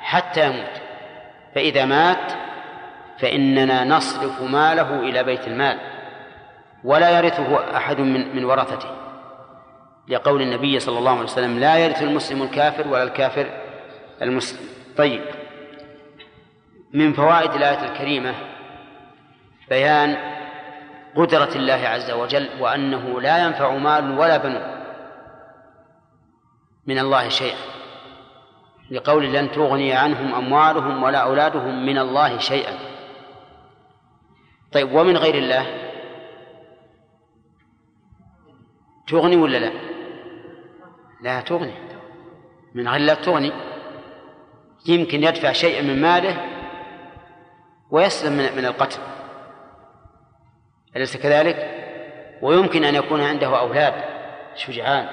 S1: حتى يموت. فإذا مات فإننا نصرف ماله إلى بيت المال ولا يرثه أحد من من ورثته. لقول النبي صلى الله عليه وسلم لا يرث المسلم الكافر ولا الكافر المسلم. طيب من فوائد الآية الكريمة بيان قدرة الله عز وجل وأنه لا ينفع مال ولا بنون من الله شيئا لقول لن تغني عنهم أموالهم ولا أولادهم من الله شيئا. طيب ومن غير الله؟ تغني ولا لا؟ لا تغني. من غير الله تغني. يمكن يدفع شيئا من ماله ويسلم من من القتل. أليس كذلك؟ ويمكن أن يكون عنده أولاد شجعان.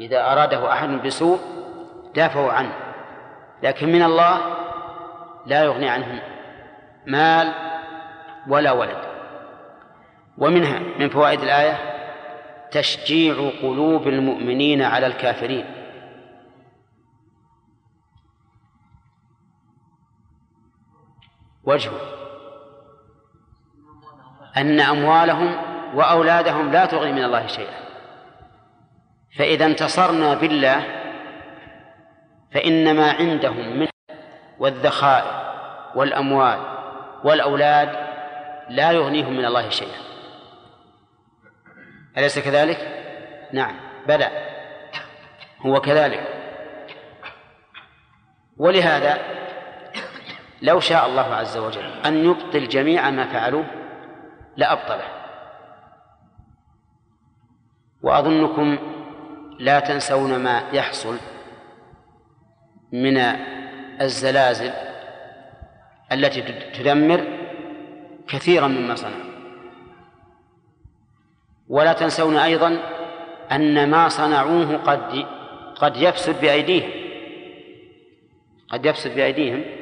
S1: إذا أراده أحد بسوء دافعوا عنه. لكن من الله لا يغني عنهم مال ولا ولد. ومنها من فوائد الآية تشجيع قلوب المؤمنين على الكافرين. وجهه. أن أموالهم وأولادهم لا تغني من الله شيئا. فإذا انتصرنا بالله فإن ما عندهم من والذخائر والأموال والأولاد لا يغنيهم من الله شيئا. أليس كذلك؟ نعم بلى. هو كذلك. ولهذا لو شاء الله عز وجل أن يبطل جميع ما فعلوه لأبطله. وأظنكم لا تنسون ما يحصل من الزلازل التي تدمر كثيرا مما صنعوا ولا تنسون أيضا أن ما صنعوه قد قد يفسد بأيديهم. قد يفسد بأيديهم.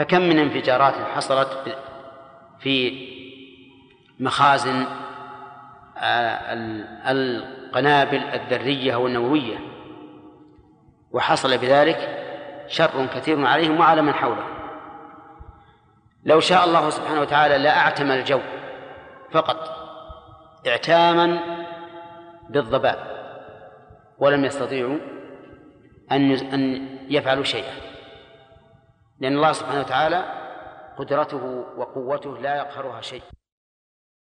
S1: فكم من انفجارات حصلت في مخازن آه، القنابل الذرية والنووية. وحصل بذلك شر كثير عليهم وعلى من حولهم لو شاء الله سبحانه وتعالى لأعتم الجو فقط اعتاما بالضباب ولم يستطيعوا أن أن يفعلوا شيئا. لأن الله سبحانه وتعالى قدرته وقوته لا يقهرها شيء.